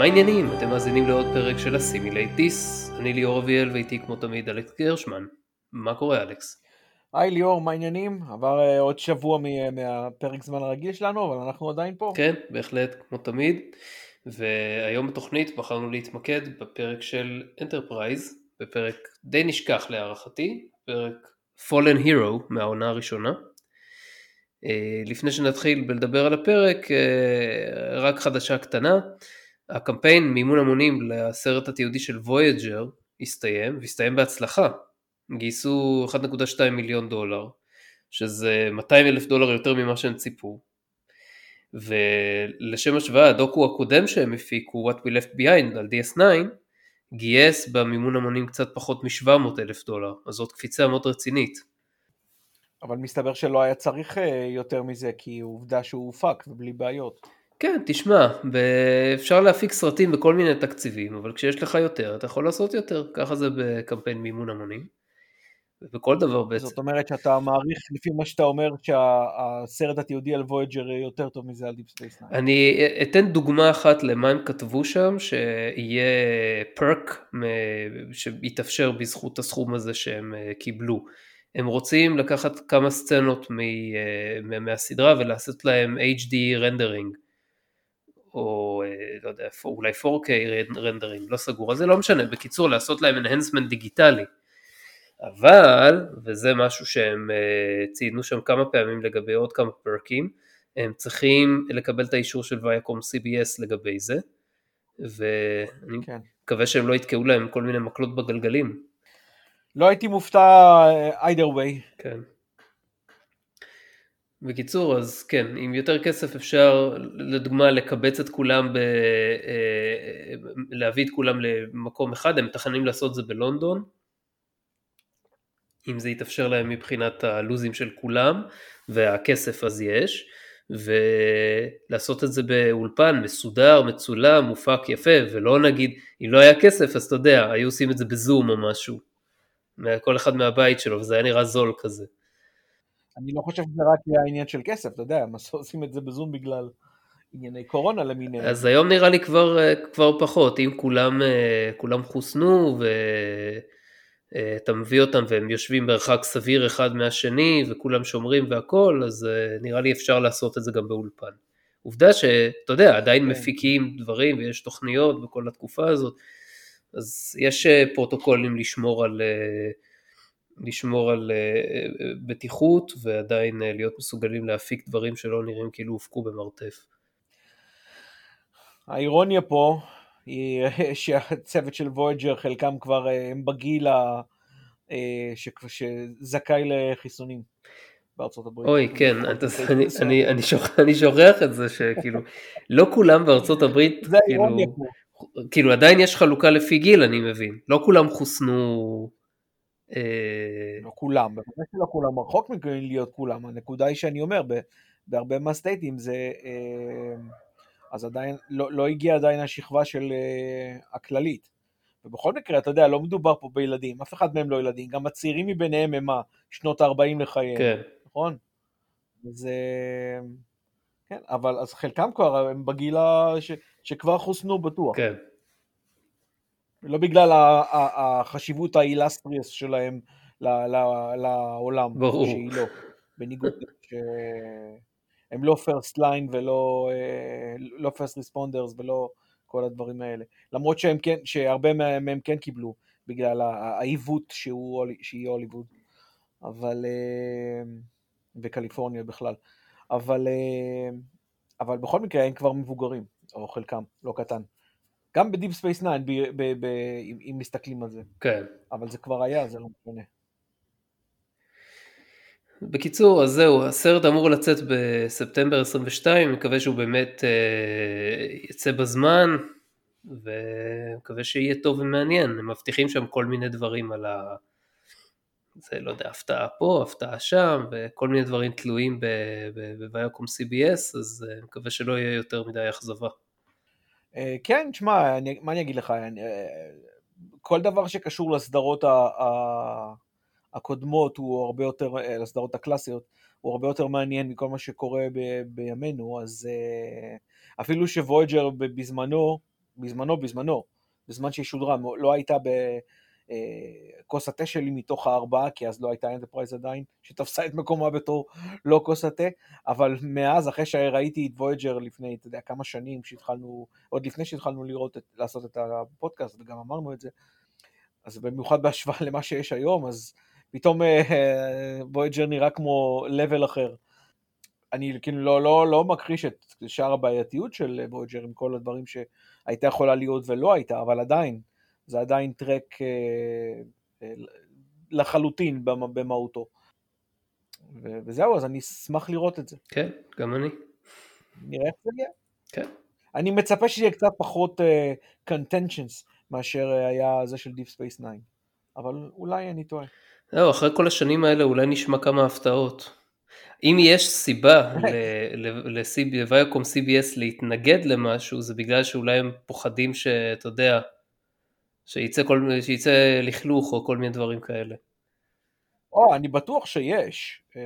מה העניינים? אתם מאזינים לעוד פרק של דיס. אני ליאור אביאל ואיתי כמו תמיד אלכס גרשמן. מה קורה אלכס? היי ליאור, מה העניינים? עבר uh, עוד שבוע מ- מהפרק זמן הרגיל שלנו, אבל אנחנו עדיין פה. כן, בהחלט, כמו תמיד. והיום בתוכנית בחרנו להתמקד בפרק של אנטרפרייז, בפרק די נשכח להערכתי, פרק Fallen Hero מהעונה הראשונה. אה, לפני שנתחיל בלדבר על הפרק, אה, רק חדשה קטנה, הקמפיין מימון המונים לסרט התיעודי של וויג'ר הסתיים, והסתיים בהצלחה. גייסו 1.2 מיליון דולר, שזה 200 אלף דולר יותר ממה שהם ציפו. ולשם השוואה, הדוקו הקודם שהם הפיקו, What We Left Behind על DS9, גייס במימון המונים קצת פחות מ-700 אלף דולר, אז זאת קפיצה מאוד רצינית. אבל מסתבר שלא היה צריך אה, יותר מזה, כי עובדה שהוא הופק ובלי בעיות. כן, תשמע, אפשר להפיק סרטים בכל מיני תקציבים, אבל כשיש לך יותר, אתה יכול לעשות יותר, ככה זה בקמפיין מימון המונים. ובכל דבר בעצם. זאת אומרת שאתה מעריך לפי מה שאתה אומר שהסרט התיעודי על וויג'ר יותר טוב מזה על דיפ ספייס 9. אני אתן דוגמה אחת למה הם כתבו שם, שיהיה פרק שיתאפשר בזכות הסכום הזה שהם אה, קיבלו. הם רוצים לקחת כמה סצנות אה, מהסדרה ולעשות להם HD rendering. או אה, לא יודע, אולי 4K רנדרינג, לא סגור, אז זה לא משנה, בקיצור לעשות להם enhancement דיגיטלי. אבל, וזה משהו שהם uh, ציינו שם כמה פעמים לגבי עוד כמה פרקים, הם צריכים לקבל את האישור של ויאקום CBS לגבי זה, ואני כן. מקווה שהם לא יתקעו להם כל מיני מקלות בגלגלים. לא הייתי מופתע אה, either way. כן. בקיצור, אז כן, עם יותר כסף אפשר לדוגמה לקבץ את כולם, ב, אה, להביא את כולם למקום אחד, הם מתכננים לעשות זה בלונדון, אם זה יתאפשר להם מבחינת הלוזים של כולם, והכסף אז יש, ולעשות את זה באולפן מסודר, מצולם, מופק יפה, ולא נגיד, אם לא היה כסף אז אתה יודע, היו עושים את זה בזום או משהו, כל אחד מהבית שלו, וזה היה נראה זול כזה. אני לא חושב שזה רק העניין של כסף, אתה יודע, הם עושים את זה בזום בגלל ענייני קורונה למיניהם. אז היום נראה לי כבר, כבר פחות, אם כולם, כולם חוסנו ו... אה, מביא אותם והם יושבים מרחק סביר אחד מהשני וכולם שומרים והכל, אז אה, נראה לי אפשר לעשות את זה גם באולפן. עובדה שאתה יודע, עדיין כן. מפיקים דברים ויש תוכניות בכל התקופה הזאת, אז יש אה, פרוטוקולים לשמור על, לשמור על בטיחות ועדיין להיות מסוגלים להפיק דברים שלא נראים כאילו הופקו במרתף. האירוניה פה היא שהצוות של וויג'ר חלקם כבר הם בגיל ה... אה, שזכאי לחיסונים בארצות הברית. אוי כן, אני, אני, אני, שוכח, אני שוכח את זה שכאילו לא כולם בארצות הברית כאילו, כאילו עדיין יש חלוקה לפי גיל אני מבין, לא כולם חוסנו אה, לא כולם, בוודאי שלא כולם, רחוק מכאן להיות כולם, הנקודה היא שאני אומר, בהרבה מהסטייטים זה, אה, אז עדיין, לא, לא הגיעה עדיין השכבה של אה, הכללית. ובכל מקרה, אתה יודע, לא מדובר פה בילדים, אף אחד מהם לא ילדים, גם הצעירים מביניהם הם מה, שנות ה-40 לחייהם, כן. נכון? זה... כן, אבל אז חלקם כבר הם בגיל ש... שכבר חוסנו בטוח. כן. לא בגלל החשיבות ה illustrious שלהם לעולם, ברור. שהיא לא. בניגוד שהם לא first line ולא אה, לא first responders ולא כל הדברים האלה. למרות שהם כן, שהרבה מהם כן קיבלו, בגלל העיוות שהוא, שהיא הוליווד. אבל, אה, בקליפורניה בכלל. אבל, אה, אבל בכל מקרה הם כבר מבוגרים, או חלקם, לא קטן. גם בדיפ ספייס 9, אם מסתכלים על זה. כן. אבל זה כבר היה, זה לא משנה. בקיצור, אז זהו, הסרט אמור לצאת בספטמבר 22, מקווה שהוא באמת אה, יצא בזמן, ומקווה שיהיה טוב ומעניין, הם מבטיחים שם כל מיני דברים על ה... זה לא יודע, הפתעה פה, הפתעה שם, וכל מיני דברים תלויים בוויוקום CBS, אז אני אה, מקווה שלא יהיה יותר מדי אכזבה. אה, כן, תשמע, מה אני אגיד לך, אה, כל דבר שקשור לסדרות. הקודמות הוא הרבה יותר, אה, לסדרות הקלאסיות, הוא הרבה יותר מעניין מכל מה שקורה ב, בימינו, אז אפילו שוויג'ר בזמנו, בזמנו, בזמנו, בזמן שהיא שודרה, לא הייתה בכוס התה שלי מתוך הארבעה, כי אז לא הייתה אנטרפרייז עדיין, שתפסה את מקומה בתור לא כוס התה, אבל מאז, אחרי שראיתי את וויג'ר לפני, אתה יודע, כמה שנים, שהתחלנו, עוד לפני שהתחלנו לראות, את, לעשות את הפודקאסט, וגם אמרנו את זה, אז במיוחד בהשוואה למה שיש היום, אז פתאום וויג'ר נראה כמו level אחר. אני כאילו לא, לא, לא מכחיש את שאר הבעייתיות של וויג'ר עם כל הדברים שהייתה יכולה להיות ולא הייתה, אבל עדיין, זה עדיין טרק אה, אה, לחלוטין במהותו. וזהו, אז אני אשמח לראות את זה. כן, גם אני. נראה איך זה יהיה. כן. אני מצפה שיהיה קצת פחות uh, contentions מאשר היה זה של Deep Space 9, אבל אולי אני טועה. זהו, אחרי כל השנים האלה אולי נשמע כמה הפתעות. אם יש סיבה לוויאקום CBS להתנגד למשהו, זה בגלל שאולי הם פוחדים שאתה יודע, שייצא, כל, שייצא לכלוך או כל מיני דברים כאלה. או, אני בטוח שיש. אה,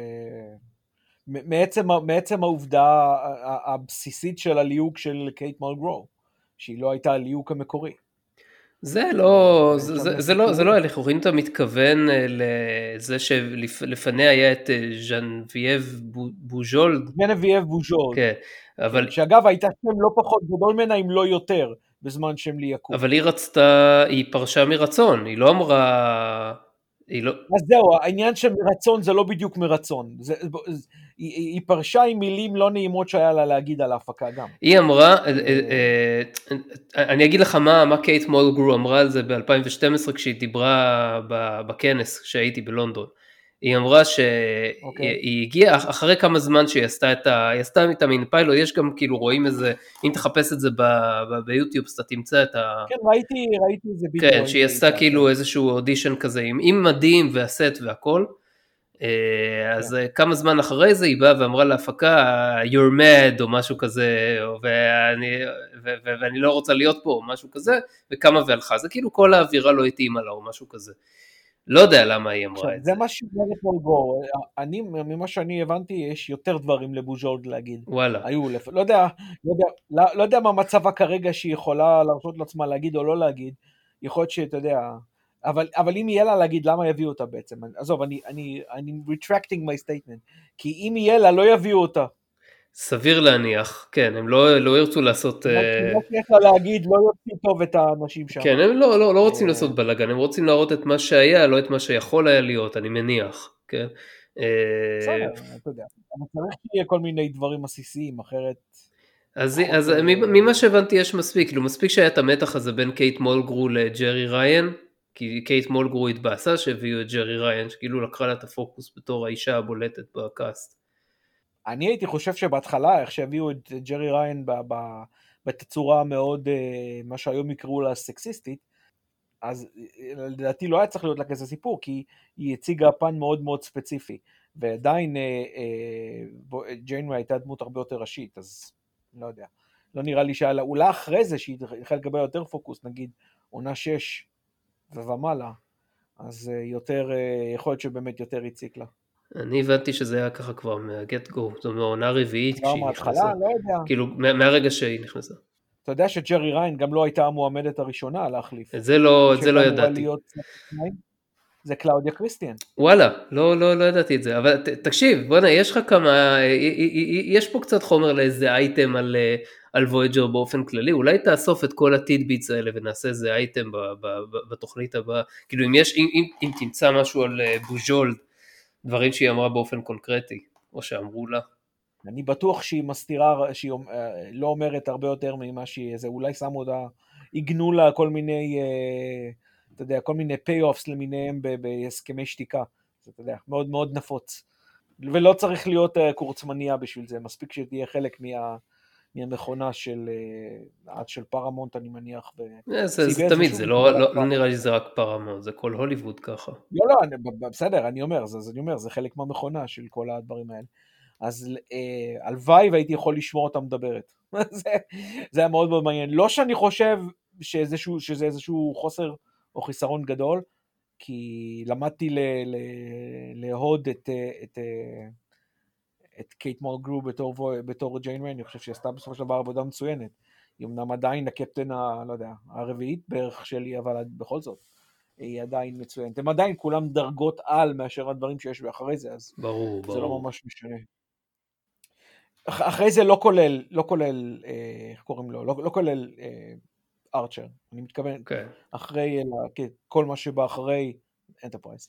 מעצם, מעצם העובדה הבסיסית של הליהוק של קייט מולגרו, שהיא לא הייתה הליהוק המקורי. זה לא, זה, זה, זה לא, זה לא הליך, אם אתה מתכוון אה, לזה שלפניה היה את אה, ז'נבייב בוז'ולד. ז'נבייב בוז'ולד. כן, אבל... שאגב הייתה שם לא פחות גדול ממנה אם לא יותר בזמן שהם ליהקו. אבל היא רצתה, היא פרשה מרצון, היא לא אמרה... היא לא... אז זהו, העניין של מרצון זה לא בדיוק מרצון. זה, היא, היא פרשה עם מילים לא נעימות שהיה לה להגיד על ההפקה גם. היא אמרה, אה, אה, אה, אני אגיד לך מה, מה קייט מולגרו אמרה על זה ב-2012 כשהיא דיברה בכנס שהייתי בלונדון. היא אמרה שהיא okay. אוקיי. הגיעה אחרי כמה זמן שהיא עשתה את ה... היא עשתה את המין פיילוט, יש גם כאילו רואים איזה, אם תחפש את זה ביוטיוב אז אתה תמצא את ה... כן, ראיתי, ראיתי את זה בדיוק. כן, שהיא עשתה כאילו איזשהו אודישן כזה עם, עם מדים והסט והכל. אה, אז כן. כמה זמן אחרי זה היא באה ואמרה להפקה you're mad או משהו כזה ואני, ו, ו, ואני לא רוצה להיות פה או משהו כזה וקמה והלכה זה כאילו כל האווירה לא התאימה לה או משהו כזה. לא יודע למה היא אמרה את זה. זה מה שאומרת מולגור, אני, ממה שאני הבנתי, יש יותר דברים לבוז'ולד להגיד. וואלה. היו, לפ... לא יודע, לא יודע, לא, לא יודע מה מצבה כרגע שהיא יכולה להרשות לעצמה להגיד או לא להגיד, יכול להיות שאתה יודע, אבל, אבל אם יהיה לה להגיד למה יביאו אותה בעצם, עזוב, אני, אני, אני retracting my statement, כי אם יהיה לה לא יביאו אותה. סביר להניח, כן, הם לא, לא ירצו לעשות... לא צריך לה להגיד, לא יוצאים טוב את האנשים שם. כן, הם לא, לא, לא רוצים לעשות בלאגן, הם רוצים להראות את מה שהיה, לא את מה שיכול היה להיות, אני מניח, כן? בסדר, אתה יודע, אבל צריך שיהיה כל מיני דברים עסיסיים, אחרת... אז, אז ממה שהבנתי יש מספיק, כאילו מספיק שהיה את המתח הזה בין קייט מולגרו לג'רי ריין, כי קייט מולגרו התבאסה שהביאו את ג'רי ריין, שכאילו לקחה לה את הפוקוס בתור האישה הבולטת בקאסט. אני הייתי חושב שבהתחלה, איך שהביאו את ג'רי ריין בתצורה המאוד, אה, מה שהיום יקראו לה סקסיסטית, אז אה, לדעתי לא היה צריך להיות לה כזה סיפור, כי היא הציגה פן מאוד מאוד ספציפי, ועדיין אה, ג'יינווי הייתה דמות הרבה יותר ראשית, אז לא יודע. לא נראה לי שהיה לה, אולי אחרי זה שהיא התחילה לקבל יותר פוקוס, נגיד עונה 6 ומעלה, אז יותר, יכול להיות שבאמת יותר הציק לה. אני הבנתי שזה היה ככה כבר מהגט גו, זאת אומרת מהעונה הרביעית כשהיא נכנסה. לא יודע. כאילו מהרגע שהיא נכנסה. אתה יודע שג'רי ריין גם לא הייתה המועמדת הראשונה להחליף. את זה לא, את זה לא ידעתי. זה קלאודיה קריסטיאן. וואלה, לא, לא, לא ידעתי את זה, אבל ת, תקשיב, בוא'נה, יש לך כמה, יש פה קצת חומר לאיזה אייטם על, על וויג'ר באופן כללי, אולי תאסוף את כל ה tidbits האלה ונעשה איזה אייטם בתוכנית הבאה, כאילו אם יש, אם, אם, אם תמצא משהו על אה, בוז'ולד, דברים שהיא אמרה באופן קונקרטי, או שאמרו לה. אני בטוח שהיא מסתירה, שהיא אה, לא אומרת הרבה יותר ממה שהיא, זה אולי שמו אותה, עיגנו לה כל מיני, אה, אתה יודע, כל מיני pay-offs למיניהם בהסכמי שתיקה, זה, אתה יודע, מאוד מאוד נפוץ. ולא צריך להיות אה, קורצמניה בשביל זה, מספיק שתהיה חלק מה... מהמכונה של, עד של פרמונט אני מניח. אה, זה, זה תמיד, זה לא, לא, נראה לי שזה רק פרמונט, זה כל הוליווד ככה. לא, לא, בסדר, אני אומר, זה, אני אומר, זה חלק מהמכונה של כל הדברים האלה. אז אה, הלוואי והייתי יכול לשמוע אותה מדברת. זה, זה היה מאוד מאוד מעניין. לא שאני חושב שאיזשהו, שזה איזשהו חוסר או חיסרון גדול, כי למדתי את, את, את את קייט מולגרו בתור, בתור ג'יין ריין, אני חושב שהיא עשתה בסופו של דבר עבודה מצוינת. היא אמנם עדיין הקפטן, ה, לא יודע, הרביעית בערך שלי, אבל בכל זאת, היא עדיין מצוינת. הם עדיין כולם דרגות על מאשר הדברים שיש אחרי זה, אז ברור, זה לא ברור. ממש משנה. אח, אחרי זה לא כולל, לא כולל, אה, איך קוראים לו? לא, לא כולל אה, ארצ'ר. אני מתכוון, כן. אחרי, אלא, כן, כל מה שבא אחרי אנטרפרייז.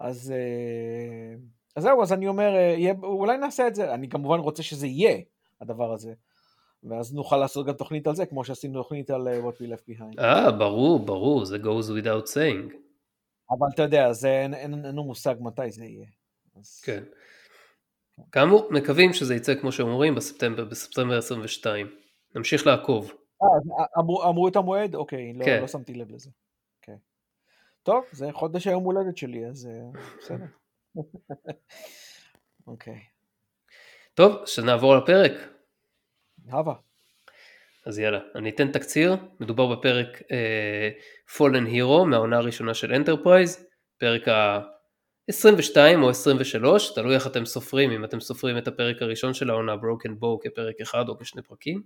אז, אה, אז זהו, אז אני אומר, אה, יהיה, אולי נעשה את זה. אני כמובן רוצה שזה יהיה, הדבר הזה. ואז נוכל לעשות גם תוכנית על זה, כמו שעשינו תוכנית על אה, What We Left Behind. אה, ברור, ברור, זה goes without saying. אבל אתה יודע, זה, אין, אין, אין לנו מושג מתי זה יהיה. אז... כן. כאמור, מקווים שזה יצא כמו שאומרים בספטמבר, בספטמבר 22. נמשיך לעקוב. אה, אז אמרו, אמרו את המועד? אוקיי, לא, כן. לא שמתי לב לזה. אוקיי. טוב, זה חודש היום הולדת שלי, אז אה, בסדר. אוקיי, טוב, שנעבור לפרק. הבה. אז יאללה, אני אתן תקציר, מדובר בפרק uh, Fallen Hero מהעונה הראשונה של אנטרפרייז, פרק ה-22 או 23, תלוי איך אתם סופרים, אם אתם סופרים את הפרק הראשון של העונה Broken Bow כפרק אחד או כשני פרקים,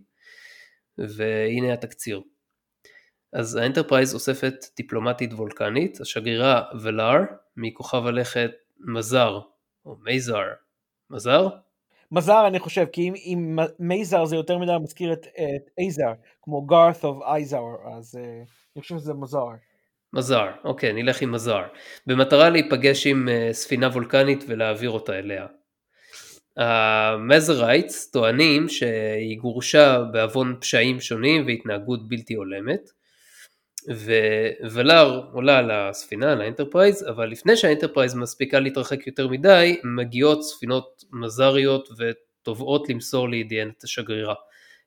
והנה התקציר. אז האנטרפרייז אוספת דיפלומטית וולקנית, השגרירה ולאר, מכוכב הלכת מזר, או מייזר, מזר? מזר אני חושב, כי אם, אם מייזר זה יותר מדי מזכיר את, את אייזר, כמו גארת' of אייזר, אז uh, אני חושב שזה מזר. מזר, אוקיי, נלך עם מזר. במטרה להיפגש עם uh, ספינה וולקנית ולהעביר אותה אליה. המזרייטס טוענים שהיא גורשה בעוון פשעים שונים והתנהגות בלתי הולמת. ולאר עולה לספינה, לאנטרפרייז, אבל לפני שהאנטרפרייז מספיקה להתרחק יותר מדי, מגיעות ספינות מזריות ותובעות למסור לידיהן את השגרירה.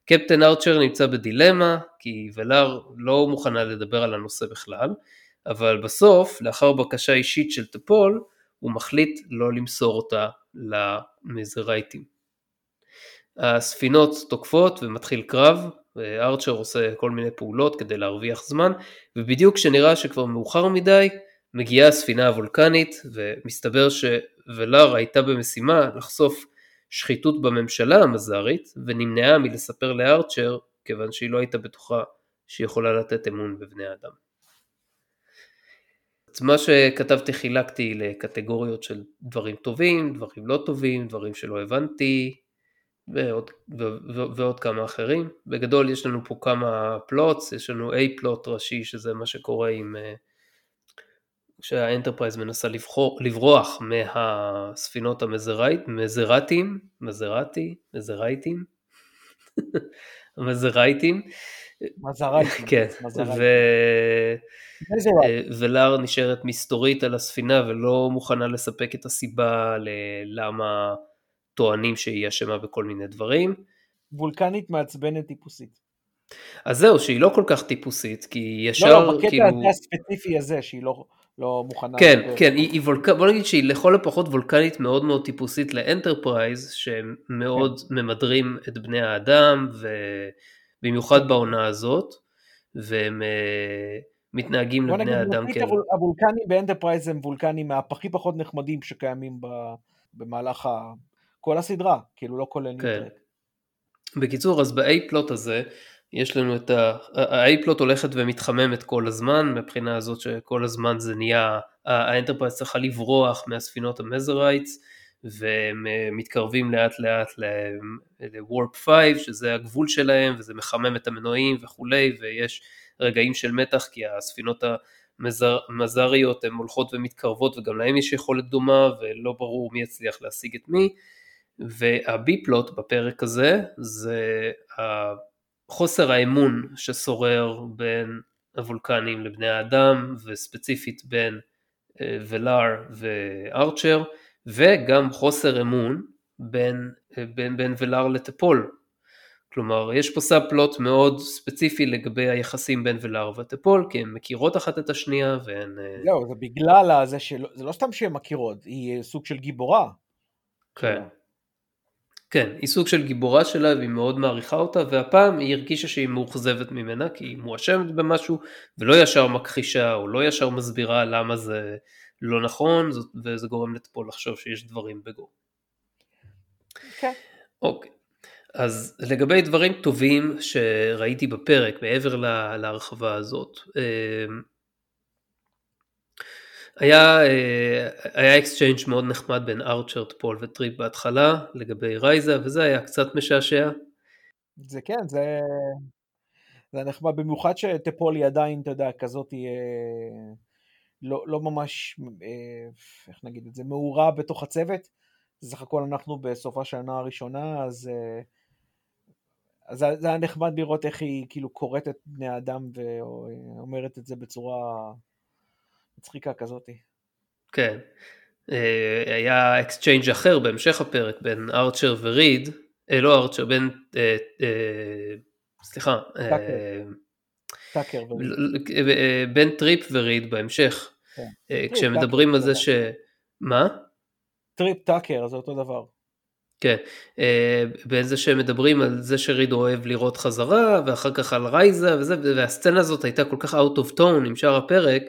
קפטן ארצ'ר נמצא בדילמה, כי ולר לא מוכנה לדבר על הנושא בכלל, אבל בסוף, לאחר בקשה אישית של טפול, הוא מחליט לא למסור אותה למזרייטים. הספינות תוקפות ומתחיל קרב, וארצ'ר עושה כל מיני פעולות כדי להרוויח זמן, ובדיוק כשנראה שכבר מאוחר מדי, מגיעה הספינה הוולקנית, ומסתבר שוולר הייתה במשימה לחשוף שחיתות בממשלה המזרית, ונמנעה מלספר לארצ'ר, כיוון שהיא לא הייתה בטוחה שהיא יכולה לתת אמון בבני אדם. את מה שכתבתי חילקתי לקטגוריות של דברים טובים, דברים לא טובים, דברים שלא הבנתי, ועוד, ו, ו, ועוד כמה אחרים. בגדול יש לנו פה כמה plots, יש לנו A plot ראשי שזה מה שקורה עם שהאנטרפרייז מנסה לבחור, לברוח מהספינות המזרטים, מזרטי, מזרייטים, המזרייטים, מזרייטים, כן, מזרייטים. ו... ולאר נשארת מסתורית על הספינה ולא מוכנה לספק את הסיבה ללמה טוענים שהיא אשמה בכל מיני דברים. וולקנית מעצבנת טיפוסית. אז זהו, שהיא לא כל כך טיפוסית, כי היא ישר, לא, לא, בקטע כאילו... הזה הספציפי הזה, שהיא לא, לא מוכנה... כן, לדבר. כן, היא, היא וולק... בוא נגיד שהיא לכל הפחות וולקנית מאוד מאוד טיפוסית לאנטרפרייז, שהם מאוד כן. ממדרים את בני האדם, ובמיוחד בעונה הזאת, והם uh, מתנהגים לבני נגיד, האדם. הוול- הוולקנים באנטרפרייז הם וולקנים מהכי פחות נחמדים שקיימים ב, במהלך ה, כל הסדרה, כאילו לא כולל כן. נו טרק. בקיצור, אז ב-A plot הזה, יש לנו את ה... ה-A plot הולכת ומתחממת כל הזמן, מבחינה הזאת שכל הזמן זה נהיה, האנטרפרייז צריכה לברוח מהספינות המזרייטס, והם אה, מתקרבים לאט לאט ל-Warp 5, שזה הגבול שלהם, וזה מחמם את המנועים וכולי, ויש רגעים של מתח, כי הספינות המזריות הן הולכות ומתקרבות, וגם להם יש יכולת דומה, ולא ברור מי יצליח להשיג את מי. והבי פלוט בפרק הזה זה חוסר האמון ששורר בין הוולקנים לבני האדם וספציפית בין אה, ולאר וארצ'ר וגם חוסר אמון בין, אה, בין, בין ולאר לטפול. כלומר יש פה סאב פלוט מאוד ספציפי לגבי היחסים בין ולאר וטפול כי הן מכירות אחת את השנייה והן... אה, זהו, זה בגלל זה שלא, זה לא סתם שהן מכירות, היא סוג של גיבורה. כן. כן, היא סוג של גיבורה שלה והיא מאוד מעריכה אותה והפעם היא הרגישה שהיא מאוכזבת ממנה כי היא מואשמת במשהו ולא ישר מכחישה או לא ישר מסבירה למה זה לא נכון וזה גורם לטפול לחשוב שיש דברים בגו. כן. אוקיי, אז לגבי דברים טובים שראיתי בפרק מעבר להרחבה הזאת, אמ, היה, אה, היה exchange מאוד נחמד בין ארצ'ר, ט'פול וטריפ בהתחלה לגבי רייזה וזה היה קצת משעשע. זה כן, זה, זה נחמד, במיוחד שט'פול היא עדיין, אתה יודע, כזאת היא אה, לא, לא ממש, אה, איך נגיד את זה, מעורה בתוך הצוות. סך הכל אנחנו בסוף השנה הראשונה, אז, אז זה היה נחמד לראות איך היא כאילו קוראת את בני האדם ואומרת את זה בצורה מצחיקה כזאת. כן. אה, היה exchange אחר בהמשך הפרק בין ארצ'ר וריד, אה, לא ארצ'ר, בין, אה, אה, סליחה, טאקר בין טריפ וריד בהמשך, כן. כשהם מדברים על זה ש... מה? טריפ טאקר זה אותו דבר. כן, בין זה שהם מדברים על זה שריד אוהב לראות חזרה ואחר כך על רייזה וזה והסצנה הזאת הייתה כל כך out of tone עם שאר הפרק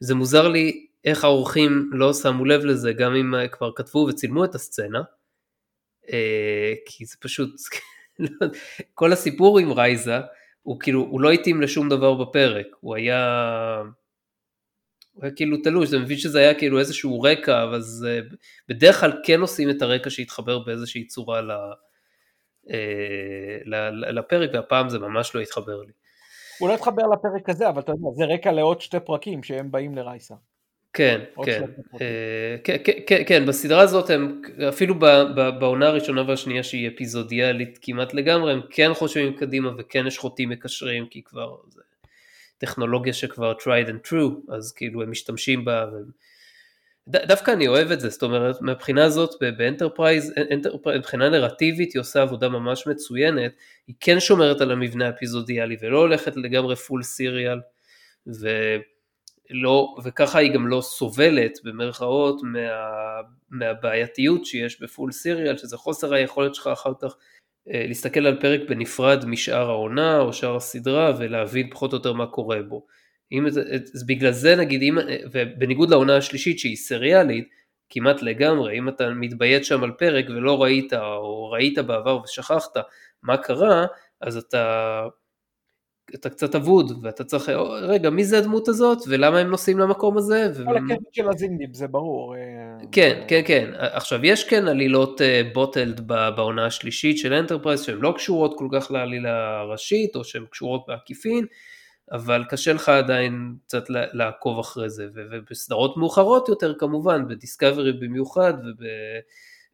זה מוזר לי איך העורכים לא שמו לב לזה גם אם כבר כתבו וצילמו את הסצנה. אה, כי זה פשוט, כל הסיפור עם רייזה הוא כאילו, הוא לא התאים לשום דבר בפרק, הוא היה, הוא היה כאילו תלוש, זה מבין שזה היה כאילו איזשהו רקע, אבל זה, בדרך כלל כן עושים את הרקע שיתחבר באיזושהי צורה ל, אה, לפרק, והפעם זה ממש לא התחבר לי. הוא לא התחבר לפרק הזה, אבל אתה יודע, זה רקע לעוד שתי פרקים שהם באים לרייסה. כן, כן. אה, כן, כן, כן, כן, בסדרה הזאת הם, אפילו בעונה הראשונה והשנייה שהיא אפיזודיאלית כמעט לגמרי, הם כן חושבים קדימה וכן יש חוטים מקשרים, כי כבר זה טכנולוגיה שכבר tried and true, אז כאילו הם משתמשים בה. והם... דווקא אני אוהב את זה, זאת אומרת, מהבחינה הזאת באנטרפרייז, מבחינה נרטיבית היא עושה עבודה ממש מצוינת, היא כן שומרת על המבנה האפיזודיאלי ולא הולכת לגמרי full serial, ולא, וככה היא גם לא סובלת במרכאות מה, מהבעייתיות שיש ב full serial, שזה חוסר היכולת שלך אחר כך אה, להסתכל על פרק בנפרד משאר העונה או שאר הסדרה ולהבין פחות או יותר מה קורה בו. אם, אז בגלל זה נגיד, אם, ובניגוד לעונה השלישית שהיא סריאלית, כמעט לגמרי, אם אתה מתביית שם על פרק ולא ראית, או ראית בעבר ושכחת מה קרה, אז אתה, אתה קצת אבוד, ואתה צריך, רגע, מי זה הדמות הזאת, ולמה הם נוסעים למקום הזה? ו... הקטע של הזינדים, זה ברור. אה, כן, כן, כן. עכשיו, יש כן עלילות bottled אה, בעונה השלישית של אנטרפרייז, שהן לא קשורות כל כך לעלילה הראשית, או שהן קשורות בעקיפין, אבל קשה לך עדיין קצת לעקוב אחרי זה, ובסדרות מאוחרות יותר כמובן, בדיסקאברי במיוחד,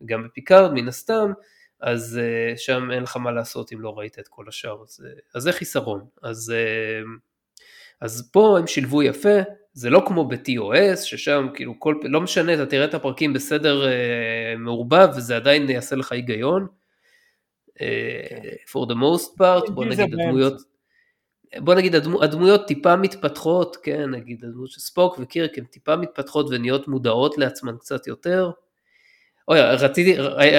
וגם בפיקארד מן הסתם, אז אה, שם אין לך מה לעשות אם לא ראית את כל השאר, אז, אה, אז זה חיסרון. אז, אה, אז פה הם שילבו יפה, זה לא כמו ב-TOS, ששם כאילו כל, לא משנה, אתה תראה את הפרקים בסדר מעורבב, וזה עדיין יעשה לך היגיון. Uh, for the most part, בוא נגיד הדמויות... בוא נגיד הדמו, הדמויות טיפה מתפתחות, כן, נגיד הדמות של ספוק וקירק הן טיפה מתפתחות ונהיות מודעות לעצמן קצת יותר. אוי, רציתי,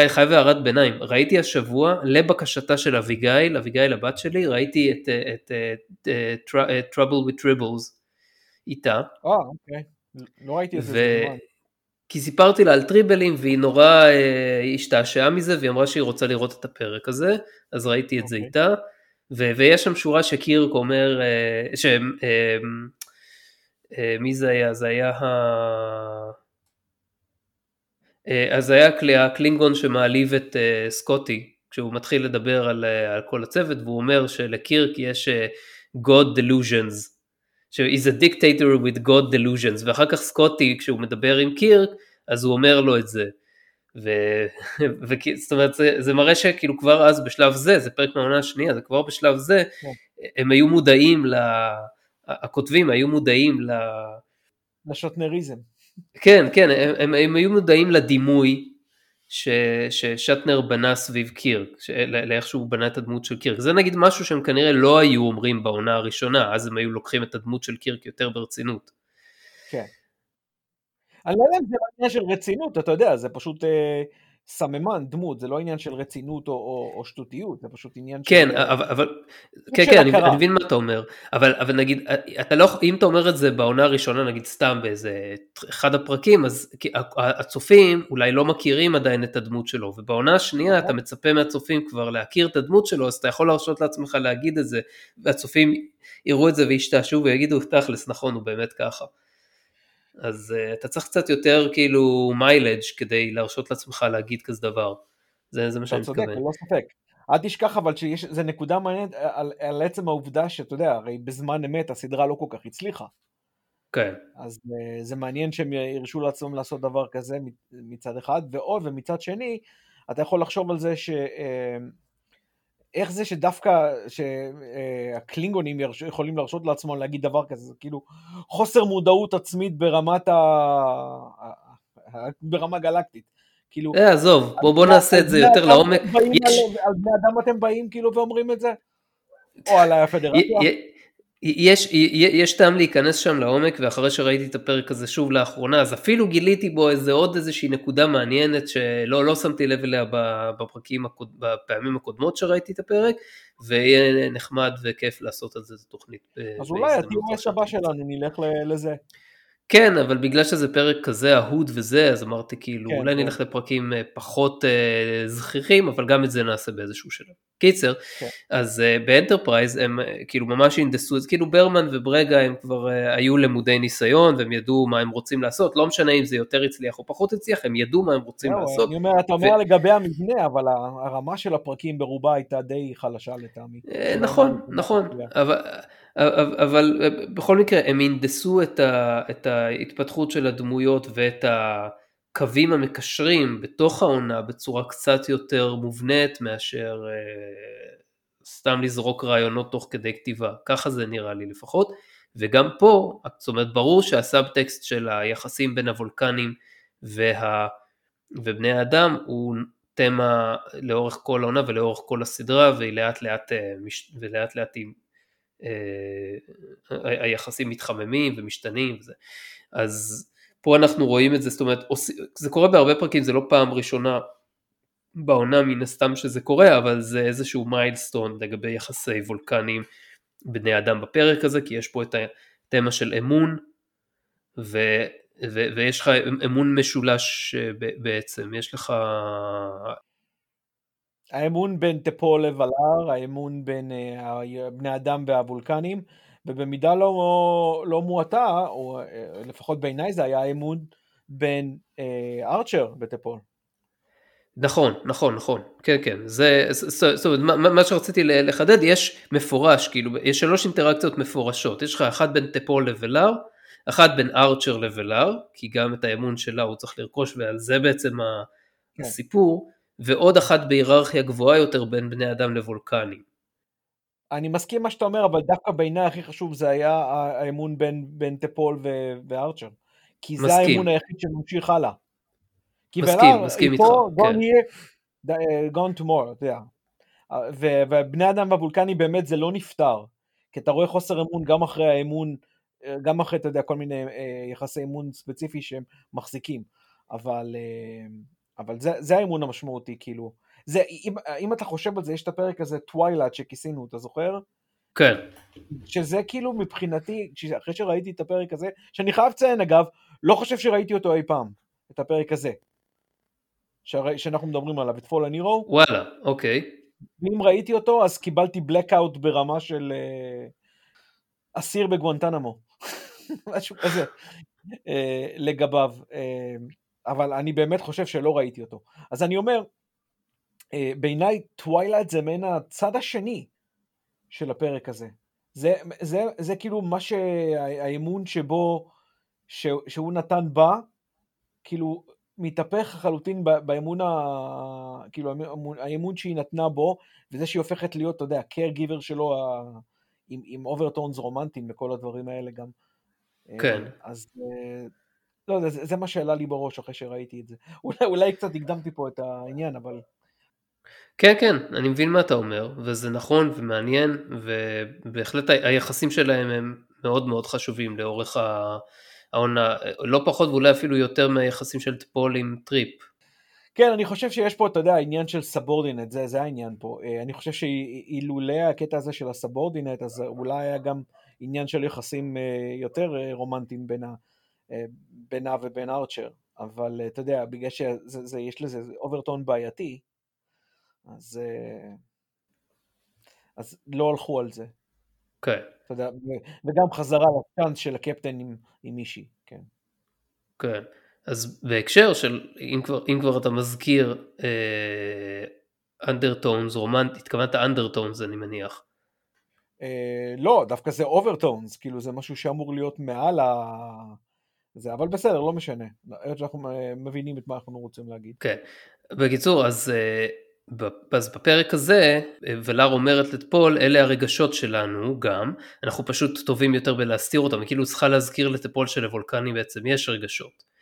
חייב הערת ביניים, ראיתי השבוע, לבקשתה של אביגיל, אביגיל הבת שלי, ראיתי את, את, את, את, את Trouble with Tribbles איתה. אה, אוקיי, לא ראיתי את זה. ו... כי סיפרתי לה על טריבלים והיא נורא אה, השתעשעה מזה והיא אמרה שהיא רוצה לראות את הפרק הזה, אז ראיתי את okay. זה אוקיי. איתה. ו- ויש שם שורה שקירק אומר, uh, ש... uh, uh, מי זה היה? זה היה ה... אז היה הקלינגון שמעליב את סקוטי, כשהוא מתחיל לדבר על, על כל הצוות, והוא אומר שלקירק יש God delusions, ש- is a dictator with God delusions, ואחר כך סקוטי, כשהוא מדבר עם קירק, אז הוא אומר לו את זה. ו... זאת אומרת זה, זה מראה שכאילו כבר אז בשלב זה, זה פרק מהעונה השנייה, זה כבר בשלב זה, כן. הם היו מודעים, ל... הכותבים היו מודעים ל... לשוטנריזם. כן, כן, הם, הם, הם היו מודעים לדימוי ש, ששטנר בנה סביב קירק, לאיך שהוא בנה את הדמות של קירק. זה נגיד משהו שהם כנראה לא היו אומרים בעונה הראשונה, אז הם היו לוקחים את הדמות של קירק יותר ברצינות. כן. אני לא יודע אם זה עניין של רצינות, אתה יודע, זה פשוט, אה, סממן, דמות, זה לא עניין של רצינות או, או, או שטותיות, זה פשוט עניין כן, של... אבל, אבל כן, כן, אני. אני מבין מה אתה אומר, אבל, אבל נגיד, אתה לא, אם אתה אומר את זה בעונה הראשונה, נגיד סתם באיזה אחד הפרקים, אז הצופים אולי לא מכירים עדיין את הדמות שלו, ובעונה השנייה אתה מצפה מהצופים כבר להכיר את הדמות שלו, אז אתה יכול להרשות לעצמך להגיד את זה, והצופים יראו את זה וישתעשו ויגידו, תכלס, נכון, הוא באמת ככה. אז uh, אתה צריך קצת יותר כאילו מיילג' כדי להרשות לעצמך להגיד כזה דבר. זה, זה מה אתה שאני צודק, מתכוון. ללא ספק. אל תשכח אבל שזה נקודה מעניינת על, על עצם העובדה שאתה יודע, הרי בזמן אמת הסדרה לא כל כך הצליחה. כן. אז uh, זה מעניין שהם הרשו לעצמם לעשות דבר כזה מצד אחד, ועוד ומצד שני, אתה יכול לחשוב על זה ש... Uh, איך זה שדווקא שהקלינגונים uh, יכולים להרשות לעצמם להגיד דבר כזה, זה כאילו חוסר מודעות עצמית ברמת ה... ברמה גלקטית. כאילו... אה, עזוב, בוא, בוא נעשה את זה יותר לעומק. יש... על בני אדם אתם באים כאילו ואומרים את זה? או על הפדרציה? יש, יש טעם להיכנס שם לעומק ואחרי שראיתי את הפרק הזה שוב לאחרונה אז אפילו גיליתי בו איזה עוד איזושהי נקודה מעניינת שלא לא שמתי לב אליה בפרקים, בפעמים הקודמות שראיתי את הפרק ויהיה נחמד וכיף לעשות על זה תוכנית. אז אולי הטימוס הבא שלנו נלך לזה. כן, אבל בגלל שזה פרק כזה אהוד וזה, אז אמרתי כאילו, כן, אולי כן. נלך לפרקים פחות אה, זכירים, אבל גם את זה נעשה באיזשהו שלב. קיצר, כן. אז אה, באנטרפרייז הם אה, כאילו ממש הינדסו, אז כאילו ברמן וברגה הם כבר אה, היו למודי ניסיון, והם ידעו מה הם רוצים לעשות, לא משנה אם זה יותר הצליח או פחות הצליח, הם ידעו מה הם רוצים זהו, לעשות. אני אומר, אתה אומר לגבי המבנה, אבל הרמה של הפרקים ברובה הייתה די חלשה לטעמי. אה, נכון, נכון, אבל, אבל, בכל מקרה הם הנדסו את, ה, את ההתפתחות של הדמויות ואת הקווים המקשרים בתוך העונה בצורה קצת יותר מובנית מאשר סתם לזרוק רעיונות תוך כדי כתיבה, ככה זה נראה לי לפחות, וגם פה, זאת אומרת ברור שהסאבטקסט של היחסים בין הוולקנים וה, ובני האדם הוא תמה לאורך כל העונה ולאורך כל הסדרה והיא לאט לאט, ולאט לאט היא היחסים מתחממים ומשתנים וזה. אז פה אנחנו רואים את זה, זאת אומרת, זה קורה בהרבה פרקים, זה לא פעם ראשונה בעונה מן הסתם שזה קורה, אבל זה איזשהו מיילסטון לגבי יחסי וולקנים בני אדם בפרק הזה, כי יש פה את התמה של אמון, ו, ו, ויש לך אמון משולש אה, בעצם, יש לך האמון בין טפול לוולר, האמון בין uh, בני אדם והוולקנים, ובמידה לא, לא מועטה, או uh, לפחות בעיניי זה היה האמון בין uh, ארצ'ר וטפול. נכון, נכון, נכון, כן, כן, זה, זאת אומרת, מה, מה שרציתי לחדד, יש מפורש, כאילו, יש שלוש אינטראקציות מפורשות, יש לך אחת בין טפול לוולר, אחת בין ארצ'ר לוולר, כי גם את האמון שלה הוא צריך לרכוש, ועל זה בעצם כן. הסיפור, ועוד אחת בהיררכיה גבוהה יותר בין בני אדם לוולקנים. אני מסכים מה שאתה אומר, אבל דווקא בעיניי הכי חשוב זה היה האמון בין, בין טפול ו- וארצ'ר. כי זה מסכים. האמון היחיד שממשיך הלאה. כי מסכים, ולר, מסכים איתך. gone here, gone tomorrow, אתה יודע. ובני אדם והוולקנים באמת זה לא נפתר. כי אתה רואה חוסר אמון גם אחרי האמון, גם אחרי, אתה יודע, כל מיני יחסי אמון ספציפי שהם מחזיקים. אבל... אבל זה, זה האמון המשמעותי, כאילו. זה, אם, אם אתה חושב על זה, יש את הפרק הזה, Twilight, שכיסינו, אתה זוכר? כן. שזה כאילו מבחינתי, אחרי שראיתי את הפרק הזה, שאני חייב לציין אגב, לא חושב שראיתי אותו אי פעם, את הפרק הזה. שרא, שאנחנו מדברים עליו, את Fallen Hero. וואלה, אוקיי. אם ראיתי אותו, אז קיבלתי blackout ברמה של אה, אסיר בגואנטנמו. משהו כזה. אה, לגביו. אה, אבל אני באמת חושב שלא ראיתי אותו. אז אני אומר, אה, בעיניי Twilight זה מעין הצד השני של הפרק הזה. זה, זה, זה כאילו מה שהאמון שבו, ש, שהוא נתן בה, כאילו מתהפך לחלוטין באמון, ה, כאילו האמון, שהיא נתנה בו, וזה שהיא הופכת להיות, אתה יודע, care giver שלו, ה, עם, עם overtones רומנטיים וכל הדברים האלה גם. כן. אז לא זה, זה מה שעלה לי בראש אחרי שראיתי את זה. אולי, אולי קצת הקדמתי פה את העניין, אבל... כן, כן, אני מבין מה אתה אומר, וזה נכון ומעניין, ובהחלט היחסים שלהם הם מאוד מאוד חשובים לאורך העונה, לא פחות ואולי אפילו יותר מהיחסים של טפול עם טריפ. כן, אני חושב שיש פה, אתה יודע, עניין של subordinate, זה, זה העניין פה. אה, אני חושב שאילולא הקטע הזה של ה subordinate, אז אולי היה גם עניין של יחסים אה, יותר אה, רומנטיים בינה, בינה ובין ארצ'ר. אבל אתה יודע, בגלל שיש לזה overtone בעייתי, אז, אז לא הלכו על זה. כן. אתה יודע, וגם חזרה לצ'אנס של הקפטן עם, עם מישהי, כן. כן. אז בהקשר של, אם כבר, אם כבר אתה מזכיר undertones, אה, רומנט, התכוונת undertones אני מניח. אה, לא, דווקא זה overtones, כאילו זה משהו שאמור להיות מעל ה... זה, אבל בסדר, לא משנה. היות שאנחנו מבינים את מה אנחנו רוצים להגיד. כן. בקיצור, אז, אה, אז בפרק הזה, ולר אומרת לטפול, אלה הרגשות שלנו גם, אנחנו פשוט טובים יותר בלהסתיר אותם, כאילו צריכה להזכיר לטפול שלוולקני בעצם יש רגשות.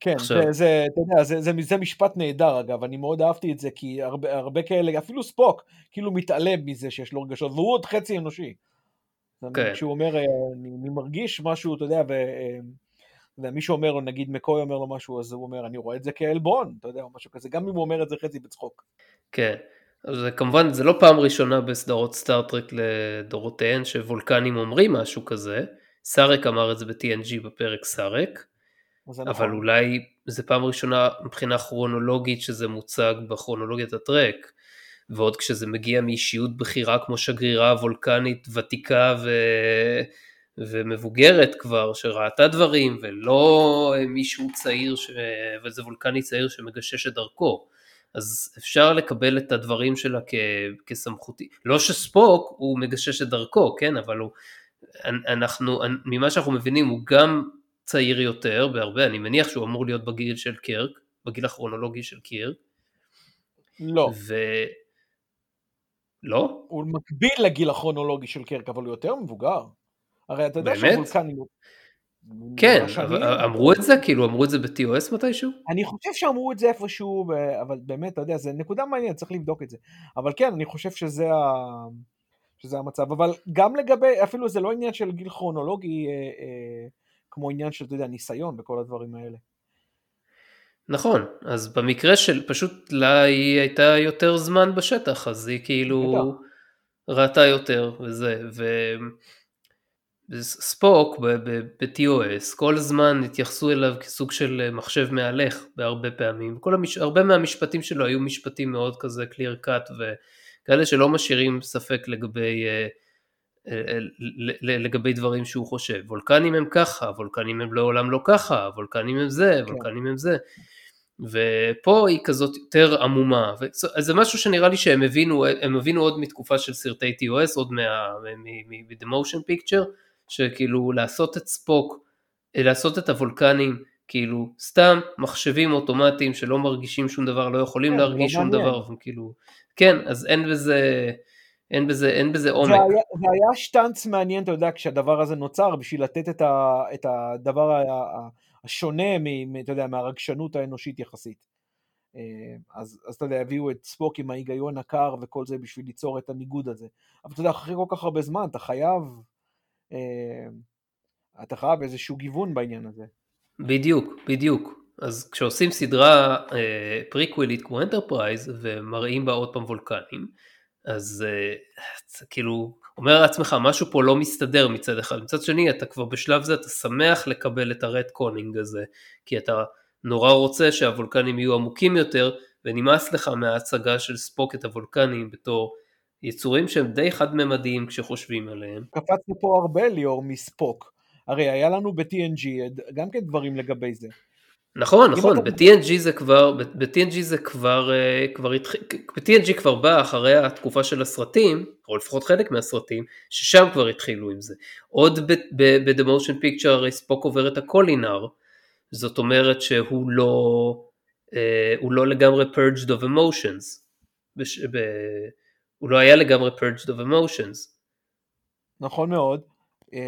כן, עכשיו... זה, זה, אתה יודע, זה, זה, זה משפט נהדר אגב, אני מאוד אהבתי את זה, כי הרבה, הרבה כאלה, אפילו ספוק, כאילו מתעלם מזה שיש לו רגשות, והוא עוד חצי אנושי. כן. כשהוא אומר, אה, אני, אני מרגיש משהו, אתה יודע, ו... אה, ומישהו אומר לו, נגיד מקוי אומר לו משהו, אז הוא אומר, אני רואה את זה כעלבון, אתה יודע, או משהו כזה, גם אם הוא אומר את זה חצי בצחוק. כן, אז כמובן, זה לא פעם ראשונה בסדרות סטארט-טרק לדורותיהן, שוולקנים אומרים משהו כזה, סארק אמר את זה ב-TNG בפרק סארק, אבל נכון. אולי זה פעם ראשונה מבחינה כרונולוגית שזה מוצג בכרונולוגיית הטרק, ועוד כשזה מגיע מאישיות בכירה כמו שגרירה וולקנית ותיקה ו... ומבוגרת כבר, שראתה דברים, ולא מישהו צעיר, ש... וזה וולקני צעיר שמגשש את דרכו. אז אפשר לקבל את הדברים שלה כ... כסמכותי. לא שספוק הוא מגשש את דרכו, כן, אבל הוא... אנחנו, ממה שאנחנו מבינים, הוא גם צעיר יותר בהרבה, אני מניח שהוא אמור להיות בגיל של קירק, בגיל הכרונולוגי של קירק. לא. ו... לא? הוא מקביל לגיל הכרונולוגי של קירק, אבל הוא יותר מבוגר. הרי אתה יודע שהוולקנים... כן, אבל אמרו את זה? כאילו אמרו את זה ב-TOS מתישהו? אני חושב שאמרו את זה איפשהו, אבל באמת, אתה יודע, זה נקודה מעניינת, צריך לבדוק את זה. אבל כן, אני חושב שזה ה... שזה המצב, אבל גם לגבי, אפילו זה לא עניין של גיל כרונולוגי, אה, אה, כמו עניין של, אתה יודע, ניסיון וכל הדברים האלה. נכון, אז במקרה של פשוט לה היא הייתה יותר זמן בשטח, אז היא כאילו ראתה יותר וזה, וספוק ב-TOS כל הזמן התייחסו אליו כסוג של מחשב מהלך בהרבה פעמים, כל המש... הרבה מהמשפטים שלו היו משפטים מאוד כזה clear cut וכאלה שלא משאירים ספק לגבי uh, לגבי דברים שהוא חושב. וולקנים הם ככה, וולקנים הם לעולם לא ככה, וולקנים הם זה, כן. וולקנים הם זה. ופה היא כזאת יותר עמומה, אז זה משהו שנראה לי שהם הבינו, הם הבינו עוד מתקופה של סרטי TOS, עוד מ-The Motion Picture, שכאילו לעשות את ספוק, לעשות את הוולקנים, כאילו סתם מחשבים אוטומטיים שלא מרגישים שום דבר, לא יכולים כן, להרגיש לא שום מעניין. דבר, כאילו, כן, אז אין בזה, אין בזה, אין בזה עומק. זה היה, זה היה שטאנץ מעניין, אתה יודע, כשהדבר הזה נוצר, בשביל לתת את, ה, את הדבר השונה, מ, אתה יודע, מהרגשנות האנושית יחסית. אה, אז, אז אתה יודע, הביאו את ספוק עם ההיגיון הקר וכל זה בשביל ליצור את הניגוד הזה. אבל אתה יודע, אחרי כל כך הרבה זמן, אתה חייב, אה, אתה חייב איזשהו גיוון בעניין הזה. בדיוק, בדיוק. אז כשעושים סדרה אה, פריקווילית כמו אנטרפרייז ומראים בה עוד פעם וולקנים, אז אה, כאילו אומר לעצמך משהו פה לא מסתדר מצד אחד, מצד שני אתה כבר בשלב זה אתה שמח לקבל את ה retconning הזה, כי אתה נורא רוצה שהוולקנים יהיו עמוקים יותר ונמאס לך מההצגה של ספוק את הוולקנים בתור יצורים שהם די חד-ממדיים כשחושבים עליהם. קפצנו פה הרבה ליאור מספוק, הרי היה לנו ב-TNG גם כן דברים לגבי זה. נכון, נכון, ב-TNG זה כבר, ב-TNG זה כבר, אה, כבר התחיל, ב-TNG כבר בא אחרי התקופה של הסרטים, או לפחות חלק מהסרטים, ששם כבר התחילו עם זה. עוד ב-The Motion Picture הרי ספוק עובר את הקולינר, זאת אומרת שהוא לא, אה, הוא לא לגמרי purged of emotions, בש, ב, הוא לא היה לגמרי purged of emotions. נכון מאוד. אמ,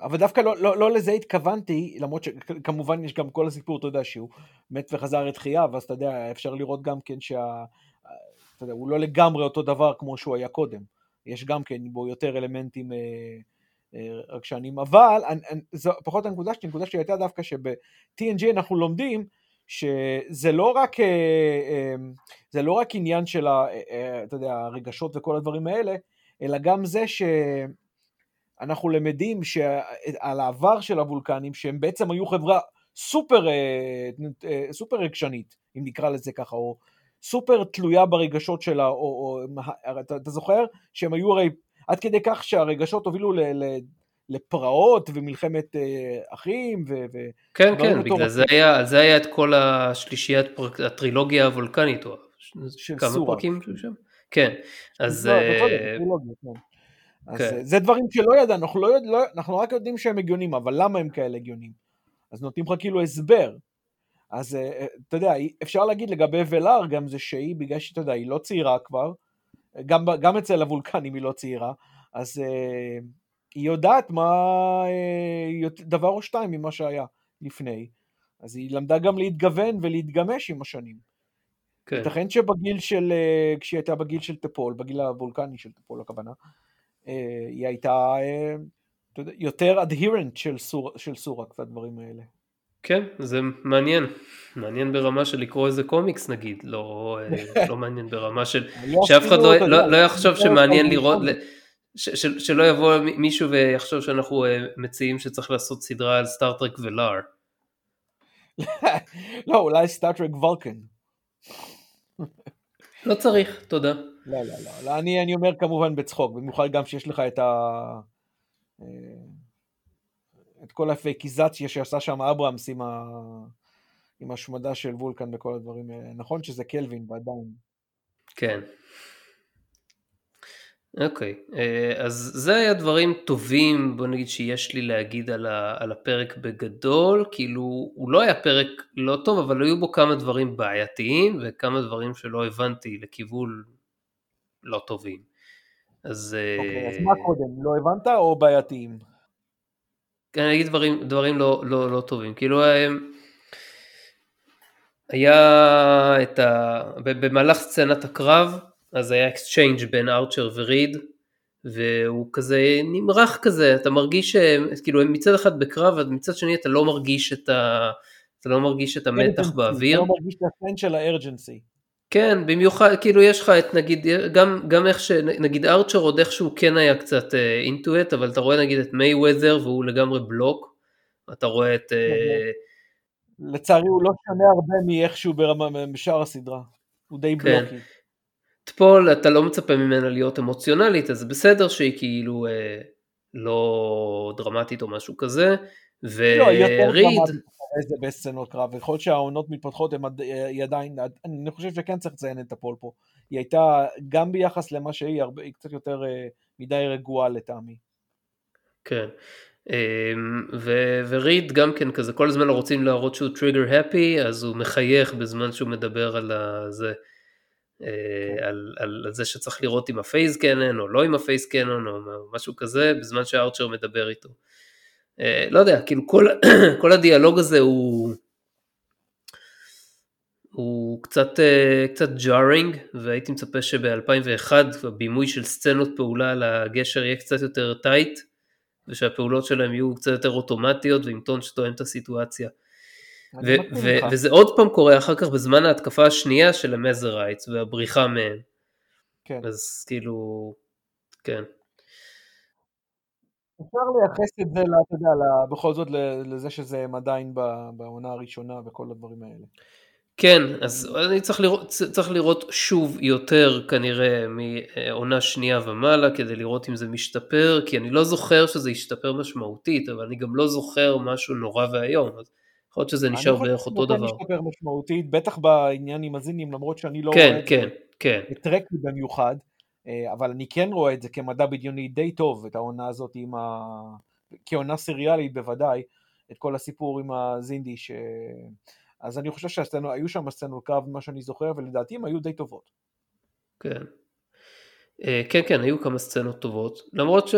אבל דווקא לא, לא, לא לזה התכוונתי, למרות שכמובן יש גם כל הסיפור, אתה יודע, שהוא מת וחזר לתחייה, ואז אתה יודע, אפשר לראות גם כן שה... אתה יודע, הוא לא לגמרי אותו דבר כמו שהוא היה קודם. יש גם כן בו יותר אלמנטים אה, אה, רגשנים, אבל זו פחות הנקודה שלי, הנקודה שלי הייתה דווקא שב-TNG אנחנו לומדים שזה לא רק, אה, אה, זה לא רק עניין של, ה, אה, אתה יודע, הרגשות וכל הדברים האלה, אלא גם זה שאנחנו למדים על העבר של הוולקנים, שהם בעצם היו חברה סופר, סופר רגשנית, אם נקרא לזה ככה, או סופר תלויה ברגשות שלה, או, או אתה, אתה זוכר? שהם היו הרי עד כדי כך שהרגשות הובילו ל, לפרעות ומלחמת אה, אחים. ו, כן, כן, בגלל זה היה, זה היה את כל השלישיית, פרק, הטרילוגיה הוולקנית, או כמה סורה. פרקים שם? כן, אז... לא, אה, כן. אז כן. זה דברים שלא ידענו, אנחנו, לא, לא, אנחנו רק יודעים שהם הגיונים, אבל למה הם כאלה הגיונים? אז נותנים לך כאילו הסבר. אז אה, אתה יודע, אפשר להגיד לגבי ולאר גם זה שהיא, בגלל שאתה יודע, היא לא צעירה כבר, גם, גם אצל הוולקנים היא לא צעירה, אז היא יודעת מה, אה, דבר או שתיים ממה שהיה לפני, אז היא למדה גם להתגוון ולהתגמש עם השנים. כן. ייתכן שבגיל של, אה, כשהיא הייתה בגיל של טפול, בגיל הוולקני של טפול הכוונה, אה, היא הייתה יותר adherent של, סור, של סורק והדברים האלה. כן, זה מעניין, מעניין ברמה של לקרוא איזה קומיקס נגיד, לא, לא מעניין ברמה של, לא שאף אחד לא, לא, לא יחשוב שמעניין לראות, ש- שלא יבוא מישהו ויחשוב שאנחנו uh, מציעים שצריך לעשות סדרה על סטארטרק ולאר. לא, אולי סטארטרק וולקן. לא צריך, תודה. לא, לא, לא, לא אני, אני אומר כמובן בצחוק, במיוחד גם שיש לך את ה... אה, את כל הפייקיזציה שעשה שם אברהמס עם, ה... עם השמדה של וולקן וכל הדברים האלה. נכון שזה קלווין ועדיין. כן. אוקיי, אה, אז זה היה דברים טובים, בוא נגיד שיש לי להגיד על, ה, על הפרק בגדול, כאילו הוא לא היה פרק לא טוב, אבל היו בו כמה דברים בעייתיים וכמה דברים שלא הבנתי לכיוון לא טובים. אז... אוקיי, אז מה קודם, לא הבנת או בעייתיים? כן, אני אגיד דברים, דברים לא, לא, לא טובים, כאילו אה, היה את ה... במהלך סצנת הקרב, אז היה exchange בין ארצ'ר וריד, והוא כזה נמרח כזה, אתה מרגיש, כאילו הם מצד אחד בקרב, ומצד שני אתה לא מרגיש את, ה, אתה לא מרגיש את המתח באוויר. אתה לא מרגיש את הסן של הארג'נסי. כן, במיוחד, כאילו יש לך את נגיד, גם, גם איך שנגיד ארצ'ר עוד איכשהו כן היה קצת אינטואט, uh, אבל אתה רואה נגיד את מיי וויזר והוא לגמרי בלוק, אתה רואה את... Uh, לצערי הוא לא שונה הרבה מאיכשהו ברמה, בשאר הסדרה, הוא די כן. בלוקי. טפול אתה לא מצפה ממנה להיות אמוציונלית אז בסדר שהיא כאילו אה, לא דרמטית או משהו כזה וריד. לא, איזה בסצנות קרב, יכול להיות שהעונות מתפתחות, הם, היא עדיין, אני חושב שכן צריך לציין את הפול פה. היא הייתה, גם ביחס למה שהיא, הרבה, היא קצת יותר אה, מדי רגועה לטעמי. כן. אמ, ו- וריד גם כן כזה, כל הזמן רוצים להראות שהוא טריגר הפי, אז הוא מחייך בזמן שהוא מדבר על זה. אה, כן. על, על זה שצריך לראות עם ה phase cannon או לא עם ה phase cannon או משהו כזה בזמן שארצ'ר מדבר איתו. אה, לא יודע, כאילו כל, כל הדיאלוג הזה הוא, הוא קצת, אה, קצת jarring והייתי מצפה שב-2001 הבימוי של סצנות פעולה על הגשר יהיה קצת יותר tight ושהפעולות שלהם יהיו קצת יותר אוטומטיות ועם טון שתואם את הסיטואציה. ו- ו- וזה עוד פעם קורה אחר כך בזמן ההתקפה השנייה של ה Mazarites והבריחה מהם. כן. אז כאילו, כן. אפשר לייחס את זה, אתה יודע, בכל זאת לזה שזה עדיין בעונה הראשונה וכל הדברים האלה. כן, אז אני צריך לראות, צריך לראות שוב יותר כנראה מעונה שנייה ומעלה כדי לראות אם זה משתפר, כי אני לא זוכר שזה השתפר משמעותית, אבל אני גם לא זוכר משהו נורא ואיום. אז יכול להיות שזה נשאר בערך אותו דבר. אני חושב שזה משתפר משמעותית, בטח בעניין עם הזינים, למרות שאני לא כן, רואה כן, את זה כן. טרקי במיוחד, אה, אבל אני כן רואה את זה כמדע בדיוני די טוב, את העונה הזאת עם ה... כעונה סריאלית בוודאי, את כל הסיפור עם הזינדי, ש... אז אני חושב שהיו שם סצנות קרב, מה שאני זוכר, ולדעתי הם היו די טובות. כן. אה, כן, כן, היו כמה סצנות טובות, למרות ש...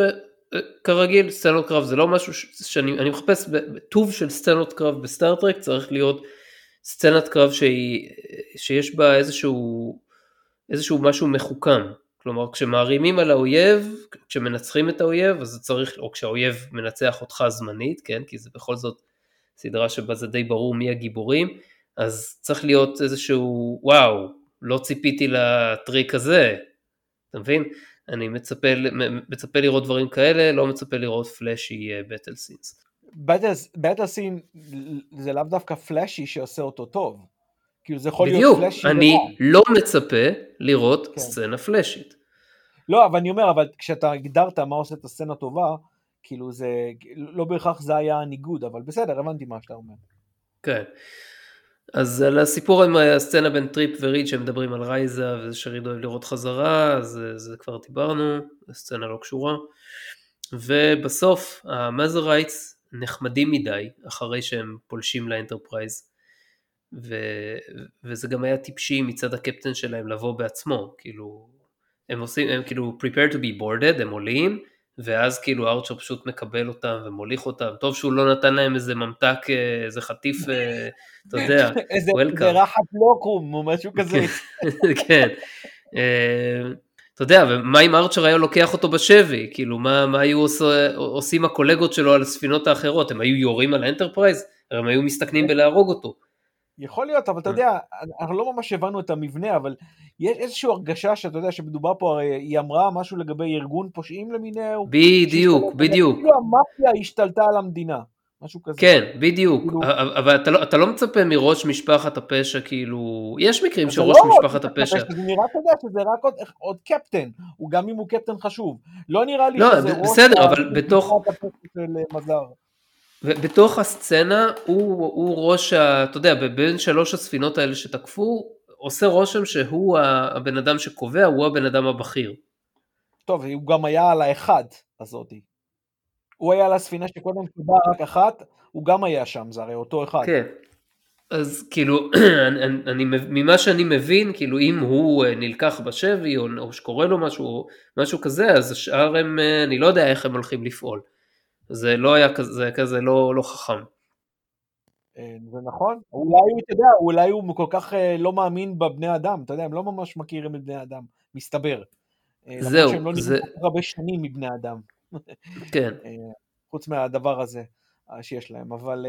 כרגיל סצנות קרב זה לא משהו שאני אני מחפש בטוב של סצנות קרב בסטארטרק צריך להיות סצנת קרב שהיא, שיש בה איזשהו, איזשהו משהו מחוכם כלומר כשמערימים על האויב כשמנצחים את האויב אז צריך או כשהאויב מנצח אותך זמנית כן כי זה בכל זאת סדרה שבה זה די ברור מי הגיבורים אז צריך להיות איזשהו, וואו, לא ציפיתי לטריק הזה, אתה מבין? אני מצפה, מצפה לראות דברים כאלה, לא מצפה לראות פלאשי בטל סינס. battle scene זה לאו דווקא flashy שעושה אותו טוב. כאילו זה יכול בדיוק, להיות flashy. בדיוק, אני לבד. לא מצפה לראות כן. סצנה פלאשית. לא, אבל אני אומר, אבל כשאתה הגדרת מה עושה את הסצנה טובה, כאילו זה, לא בהכרח זה היה הניגוד, אבל בסדר, הבנתי מה שאתה אומר. כן. אז על הסיפור עם הסצנה בין טריפ וריד שהם מדברים על רייזה וזה שריד אוהב לראות חזרה, אז זה כבר דיברנו, הסצנה לא קשורה. ובסוף ה Mazarites נחמדים מדי אחרי שהם פולשים לאנטרפרייז. ו... וזה גם היה טיפשי מצד הקפטן שלהם לבוא בעצמו, כאילו, הם עושים, הם כאילו prepare to be boarded, הם עולים, ואז כאילו ארצ'ר פשוט מקבל אותם ומוליך אותם, טוב שהוא לא נתן להם איזה ממתק, אה, איזה חטיף, אה, אתה יודע, welcome. איזה רחת לוקום או משהו כזה. כן. אה, אתה יודע, ומה אם ארצ'ר היה לוקח אותו בשבי? כאילו, מה, מה היו עושה, עושים הקולגות שלו על הספינות האחרות? הם היו יורים על האנטרפרייז? הם היו מסתכנים בלהרוג אותו. יכול להיות, אבל אתה יודע, אנחנו לא ממש הבנו את המבנה, אבל יש איזושהי הרגשה שאתה יודע שמדובר פה, הרי היא אמרה משהו לגבי ארגון פושעים למיניהו. בדיוק, בדיוק. כאילו המאפיה השתלטה על המדינה. משהו כזה. כן, בדיוק, כאילו... אבל אתה לא, אתה לא מצפה מראש משפחת הפשע, כאילו, יש מקרים שראש לא משפחת הפשע... זה נראה, אתה יודע, שזה רק עוד, עוד קפטן, הוא גם אם הוא קפטן חשוב. לא נראה לי לא, שזה ראש... בסדר, אבל בתוך... של מזר. ובתוך הסצנה הוא, הוא ראש, ה, אתה יודע, בין שלוש הספינות האלה שתקפו, עושה רושם שהוא הבן אדם שקובע, הוא הבן אדם הבכיר. טוב, הוא גם היה על האחד הזאתי. הוא היה על הספינה שקודם קיבלה רק אחת, הוא גם היה שם, זה הרי אותו אחד. כן. אז כאילו, אני, אני, ממה שאני מבין, כאילו אם הוא אה, נלקח בשבי או, או שקורה לו משהו, משהו כזה, אז השאר הם, אה, אני לא יודע איך הם הולכים לפעול. זה לא היה כזה, זה כזה לא, לא חכם. אה, זה נכון, אולי הוא, אתה יודע, אולי הוא כל כך לא מאמין בבני אדם, אתה יודע, הם לא ממש מכירים את בני אדם, מסתבר. זהו, למרות שהם לא זה... כך הרבה שנים מבני אדם. כן. חוץ מהדבר הזה שיש להם, אבל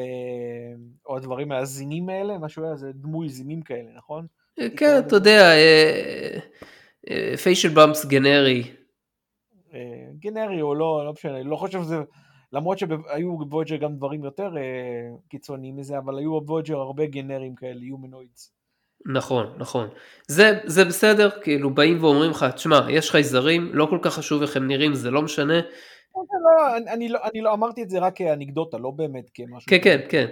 או הדברים מהזינים האלה, משהו היה, זה דמוי זינים כאלה, נכון? כן, אתה יודע, facial bumps גנרי. גנרי או לא, לא משנה, לא חושב שזה, למרות שהיו בוויאג'ר גם דברים יותר קיצוניים מזה, אבל היו בוויאג'ר הרבה גנרים כאלה, humanoids. נכון, נכון. זה, זה בסדר, כאילו באים ואומרים לך, תשמע, יש חייזרים, לא כל כך חשוב איך הם נראים, זה לא משנה, לא, אני, לא, אני לא אמרתי את זה רק כאנקדוטה, לא באמת כמשהו. כן, כן, כן.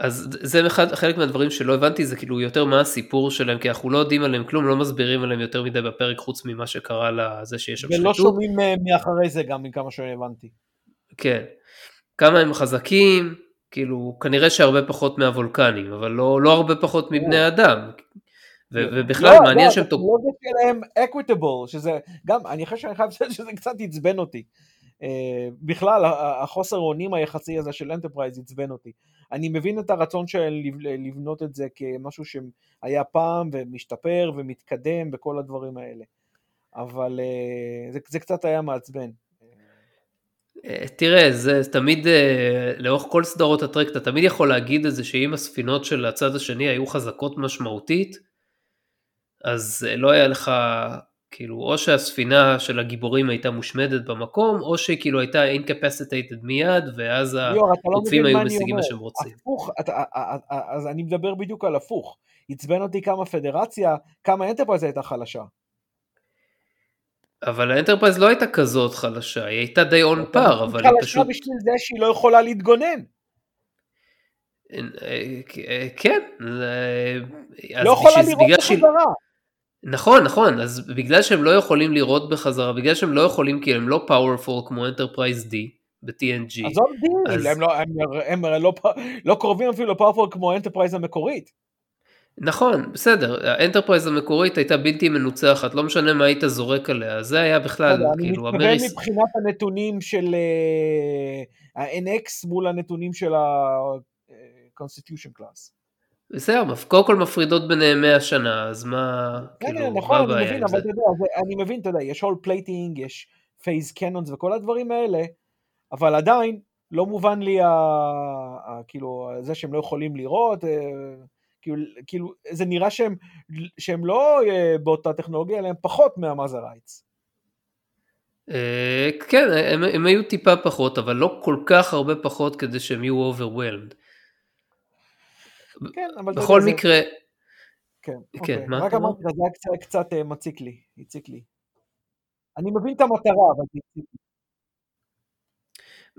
אז זה אחד, חלק מהדברים שלא הבנתי, זה כאילו יותר מה הסיפור שלהם, כי אנחנו לא יודעים עליהם כלום, לא מסבירים עליהם יותר מדי בפרק, חוץ ממה שקרה לזה שיש שם שחיתות. ולא שומעים אה, מאחרי זה גם, מכמה שהבנתי. כן. כמה הם חזקים, כאילו, כנראה שהרבה פחות מהוולקנים, אבל לא, לא הרבה פחות מבני אדם. ובכלל לא, מעניין לא, שהם... הטכנולוגיה שלהם equitable, שזה גם, אני חושב שאני חייב שזה קצת עצבן אותי. אה, בכלל, החוסר אונים היחסי הזה של אנטרפרייז עצבן אותי. אני מבין את הרצון של לבנות את זה כמשהו שהיה פעם ומשתפר ומתקדם וכל הדברים האלה. אבל אה, זה, זה קצת היה מעצבן. אה, תראה, זה תמיד, לאורך כל סדרות הטרק, אתה תמיד יכול להגיד את זה שאם הספינות של הצד השני היו חזקות משמעותית, אז אה, לא היה לך, כאילו, או שהספינה של הגיבורים הייתה מושמדת במקום, או שהיא כאילו הייתה incapacitated מיד, ואז התוקפים לא היו משיגים מה שהם רוצים. הפוך, אתה, אז אני מדבר בדיוק על הפוך. עצבן אותי כמה פדרציה, כמה אנטרפרייז הייתה חלשה. אבל האנטרפרייז לא הייתה כזאת חלשה, היא הייתה די on par, אבל היא פשוט... חלשה בשביל זה שהיא לא יכולה להתגונן. אה, אה, כן. לא יכולה לירות בחזרה. נכון, נכון, אז בגלל שהם לא יכולים לירות בחזרה, בגלל שהם לא יכולים, כי הם לא powerful כמו אנטרפרייז D ב-TNG. עזוב D, אז... הם, לא, הם, הם לא, לא קרובים אפילו ל powerful כמו האנטרפרייז המקורית. נכון, בסדר, האנטרפרייז המקורית הייתה בלתי מנוצחת, לא משנה מה היית זורק עליה, זה היה בכלל, כאילו, המריס... אני מתכוון מבחינת הנתונים של אה, ה-NX מול הנתונים של ה-Constitution אה, Class. בסדר, קודם כל מפרידות ביניהם 100 שנה, אז מה, כן, כאילו, נכון, מה הבעיה עם זה? אבל אתה יודע, אני מבין, אתה יודע, יש hull plating, יש phase cannons וכל הדברים האלה, אבל עדיין, לא מובן לי, ה, ה, כאילו, זה שהם לא יכולים לירות, אה, כאילו, כאילו זה נראה שהם, שהם לא אה, באותה טכנולוגיה, אלא הם פחות מה Mazarites. אה, כן, הם, הם היו טיפה פחות, אבל לא כל כך הרבה פחות כדי שהם יהיו overwhelmed. כן, אבל בכל מקרה... זה... כן, כן, אוקיי. מה רק? אמרתי, זה היה קצת, קצת אה, מציק לי, הציק לי. אני מבין את המטרה, אבל זה הציק לי.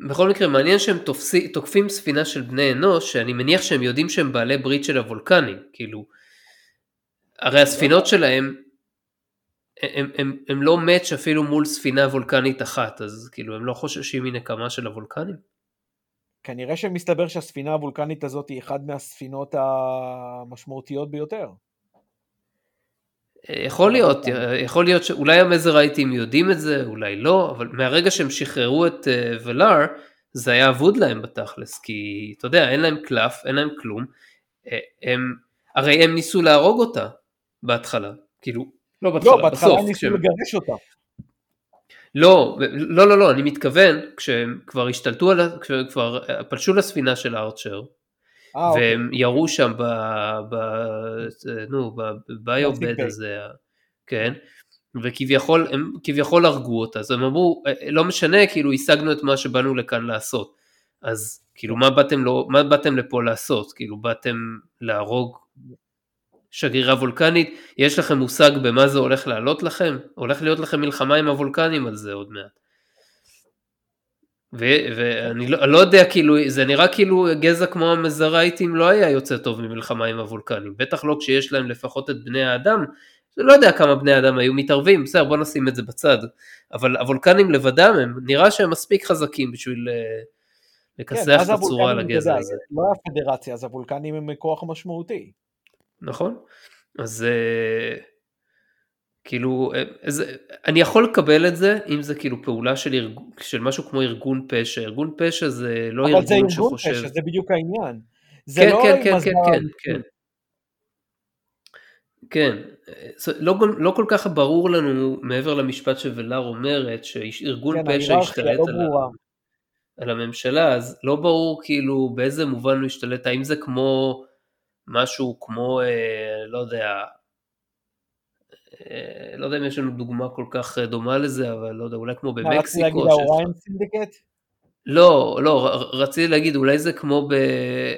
בכל מקרה, מעניין שהם תופסי, תוקפים ספינה של בני אנוש, שאני מניח שהם יודעים שהם בעלי ברית של הוולקנים, כאילו, הרי הספינות שלהם, הם, הם, הם לא מאץ' אפילו מול ספינה וולקנית אחת, אז כאילו, הם לא חוששים מנקמה של הוולקנים? כנראה שמסתבר שהספינה הוולקנית הזאת היא אחת מהספינות המשמעותיות ביותר. יכול להיות, יכול להיות שאולי המזרייטים יודעים את זה, אולי לא, אבל מהרגע שהם שחררו את אה, ולאר, זה היה אבוד להם בתכלס, כי אתה יודע, אין להם קלף, אין להם כלום, אה, הם, הרי הם ניסו להרוג אותה בהתחלה, כאילו, לא בהתחלה, לא, בהתחלה בסוף. ניסו כשהם- לגרש אותה. לא, לא, לא, לא, אני מתכוון, כשהם כבר השתלטו על, כשהם כבר פלשו לספינה של הארצ'ר, אה, אוקיי. והם ירו שם ב... ב נו, בביובד הזה, כן, וכביכול, הם כביכול הרגו אותה, אז הם אמרו, לא משנה, כאילו השגנו את מה שבאנו לכאן לעשות, אז כאילו מה באתם, לא, מה באתם לפה לעשות, כאילו באתם להרוג שגרירה וולקנית, יש לכם מושג במה זה הולך לעלות לכם? הולך להיות לכם מלחמה עם הוולקנים על זה עוד מעט. ואני לא, לא יודע, כאילו, זה נראה כאילו גזע כמו המזרייטים לא היה יוצא טוב ממלחמה עם הוולקנים, בטח לא כשיש להם לפחות את בני האדם, לא יודע כמה בני האדם היו מתערבים, בסדר בוא נשים את זה בצד, אבל הוולקנים לבדם הם, נראה שהם מספיק חזקים בשביל אה, כן, לכסח אז את הצורה על הגזע הזה, לא היה פדרציה, אז הוולקנים הם כוח משמעותי. נכון? אז אה, כאילו, אה, אז, אני יכול לקבל את זה אם זה כאילו פעולה של, ארג... של משהו כמו ארגון פשע, ארגון פשע זה לא אבל זה ארגון ארגון שחושב, פשע, זה בדיוק העניין. זה כן, לא כן, כן, הזר כן, כן. כן. כן, לא, לא כל כך ברור לנו מעבר למשפט שוולר אומרת שארגון כן, פשע ההיררכיה השתלט לא על, ברורה. על הממשלה, אז לא ברור כאילו באיזה מובן הוא השתלט, האם זה כמו משהו כמו, אה, לא יודע, אה, לא יודע אם יש לנו דוגמה כל כך אה, דומה לזה, אבל לא יודע, אולי כמו מה, רציתי במקסיקו, להגיד האוריין סינדיקט? לא, לא, רציתי להגיד, אולי זה כמו ב...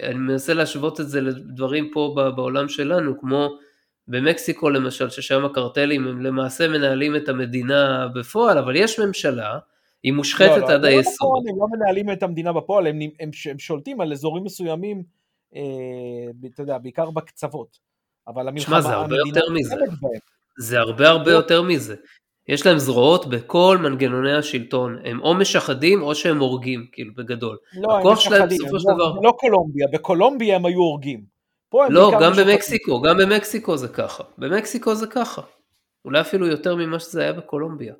אני מנסה להשוות את זה לדברים פה בעולם שלנו, כמו במקסיקו למשל, ששם הקרטלים הם למעשה מנהלים את המדינה בפועל, אבל יש ממשלה, היא לא, מושחתת לא, עד זה לא היסוד. נכון, הם לא מנהלים את המדינה בפועל, הם, הם, הם שולטים על אזורים מסוימים, אתה יודע, בעיקר בקצוות. אבל המלחמה, שמע, זה הרבה יותר מזה. זה הרבה הרבה לא. יותר מזה. יש להם זרועות בכל מנגנוני השלטון, הם או משחדים או שהם הורגים, כאילו בגדול. לא, הם משחדים, הם לא- דבר- לא קולומביה, בקולומביה הם היו הורגים. לא, גם משחדים. במקסיקו, גם במקסיקו זה ככה. במקסיקו זה ככה. אולי אפילו יותר ממה שזה היה בקולומביה.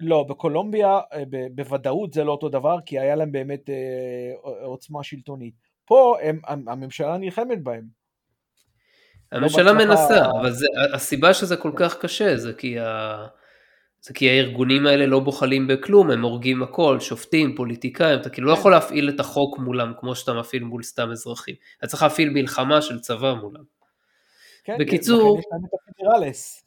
לא, בקולומביה אה, ב- בוודאות זה לא אותו דבר, כי היה להם באמת אה, עוצמה שלטונית. פה הם, המ- הממשלה נלחמת בהם. הממשלה בהצלחה- מנסה, אבל זה, הסיבה שזה כל כך קשה זה כי, ה, זה כי הארגונים האלה לא בוחלים בכלום, הם הורגים הכל, שופטים, פוליטיקאים, אתה כאילו לא כן. יכול להפעיל את החוק מולם כמו שאתה מפעיל מול סתם אזרחים. אתה צריך להפעיל מלחמה של צבא מולם. כן, בקיצור- לכן יש להם את הפדרלס.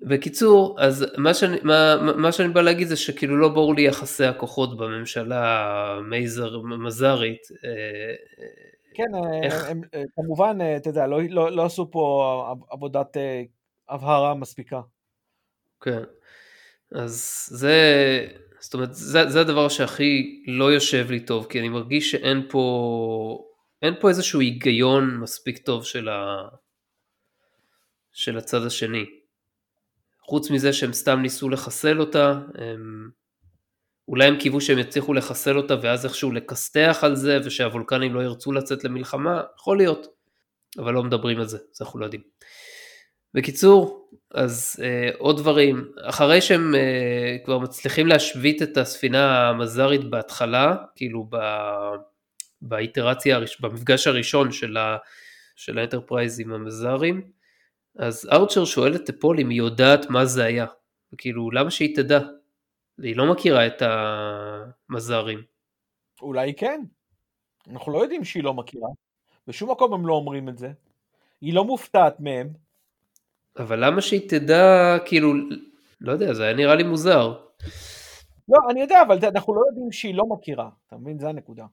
בקיצור, אז מה שאני, מה, מה שאני בא להגיד זה שכאילו לא ברור לי יחסי הכוחות בממשלה המייזר מזרית. אה, כן, אה, איך- הם, אה, כמובן, אתה יודע, לא, לא, לא עשו פה עב- עבודת הבהרה מספיקה. כן. אז זה, זאת אומרת, זה, זה הדבר שהכי לא יושב לי טוב, כי אני מרגיש שאין פה, אין פה איזשהו היגיון מספיק טוב של, ה, של הצד השני. חוץ מזה שהם סתם ניסו לחסל אותה, הם, אולי הם קיוו שהם יצליחו לחסל אותה ואז איכשהו לכסתח על זה ושהוולקנים לא ירצו לצאת למלחמה, יכול להיות, אבל לא מדברים על זה, אז אנחנו לא יודעים. בקיצור, אז אה, עוד דברים, אחרי שהם אה, כבר מצליחים להשבית את הספינה המזרית בהתחלה, כאילו ב, באינטראקציה, במפגש הראשון של, ה, של האנטרפרייז עם המזרים, אז ארצ'ר שואל את טיפול אם היא יודעת מה זה היה, כאילו למה שהיא תדע? היא לא מכירה את המזרים. אולי כן. אנחנו לא יודעים שהיא לא מכירה. בשום מקום הם לא אומרים את זה. היא לא מופתעת מהם. אבל למה שהיא תדע, כאילו, לא יודע, זה היה נראה לי מוזר. לא, אני יודע, אבל אנחנו לא יודעים שהיא לא מכירה. אתה מבין? זה הנקודה.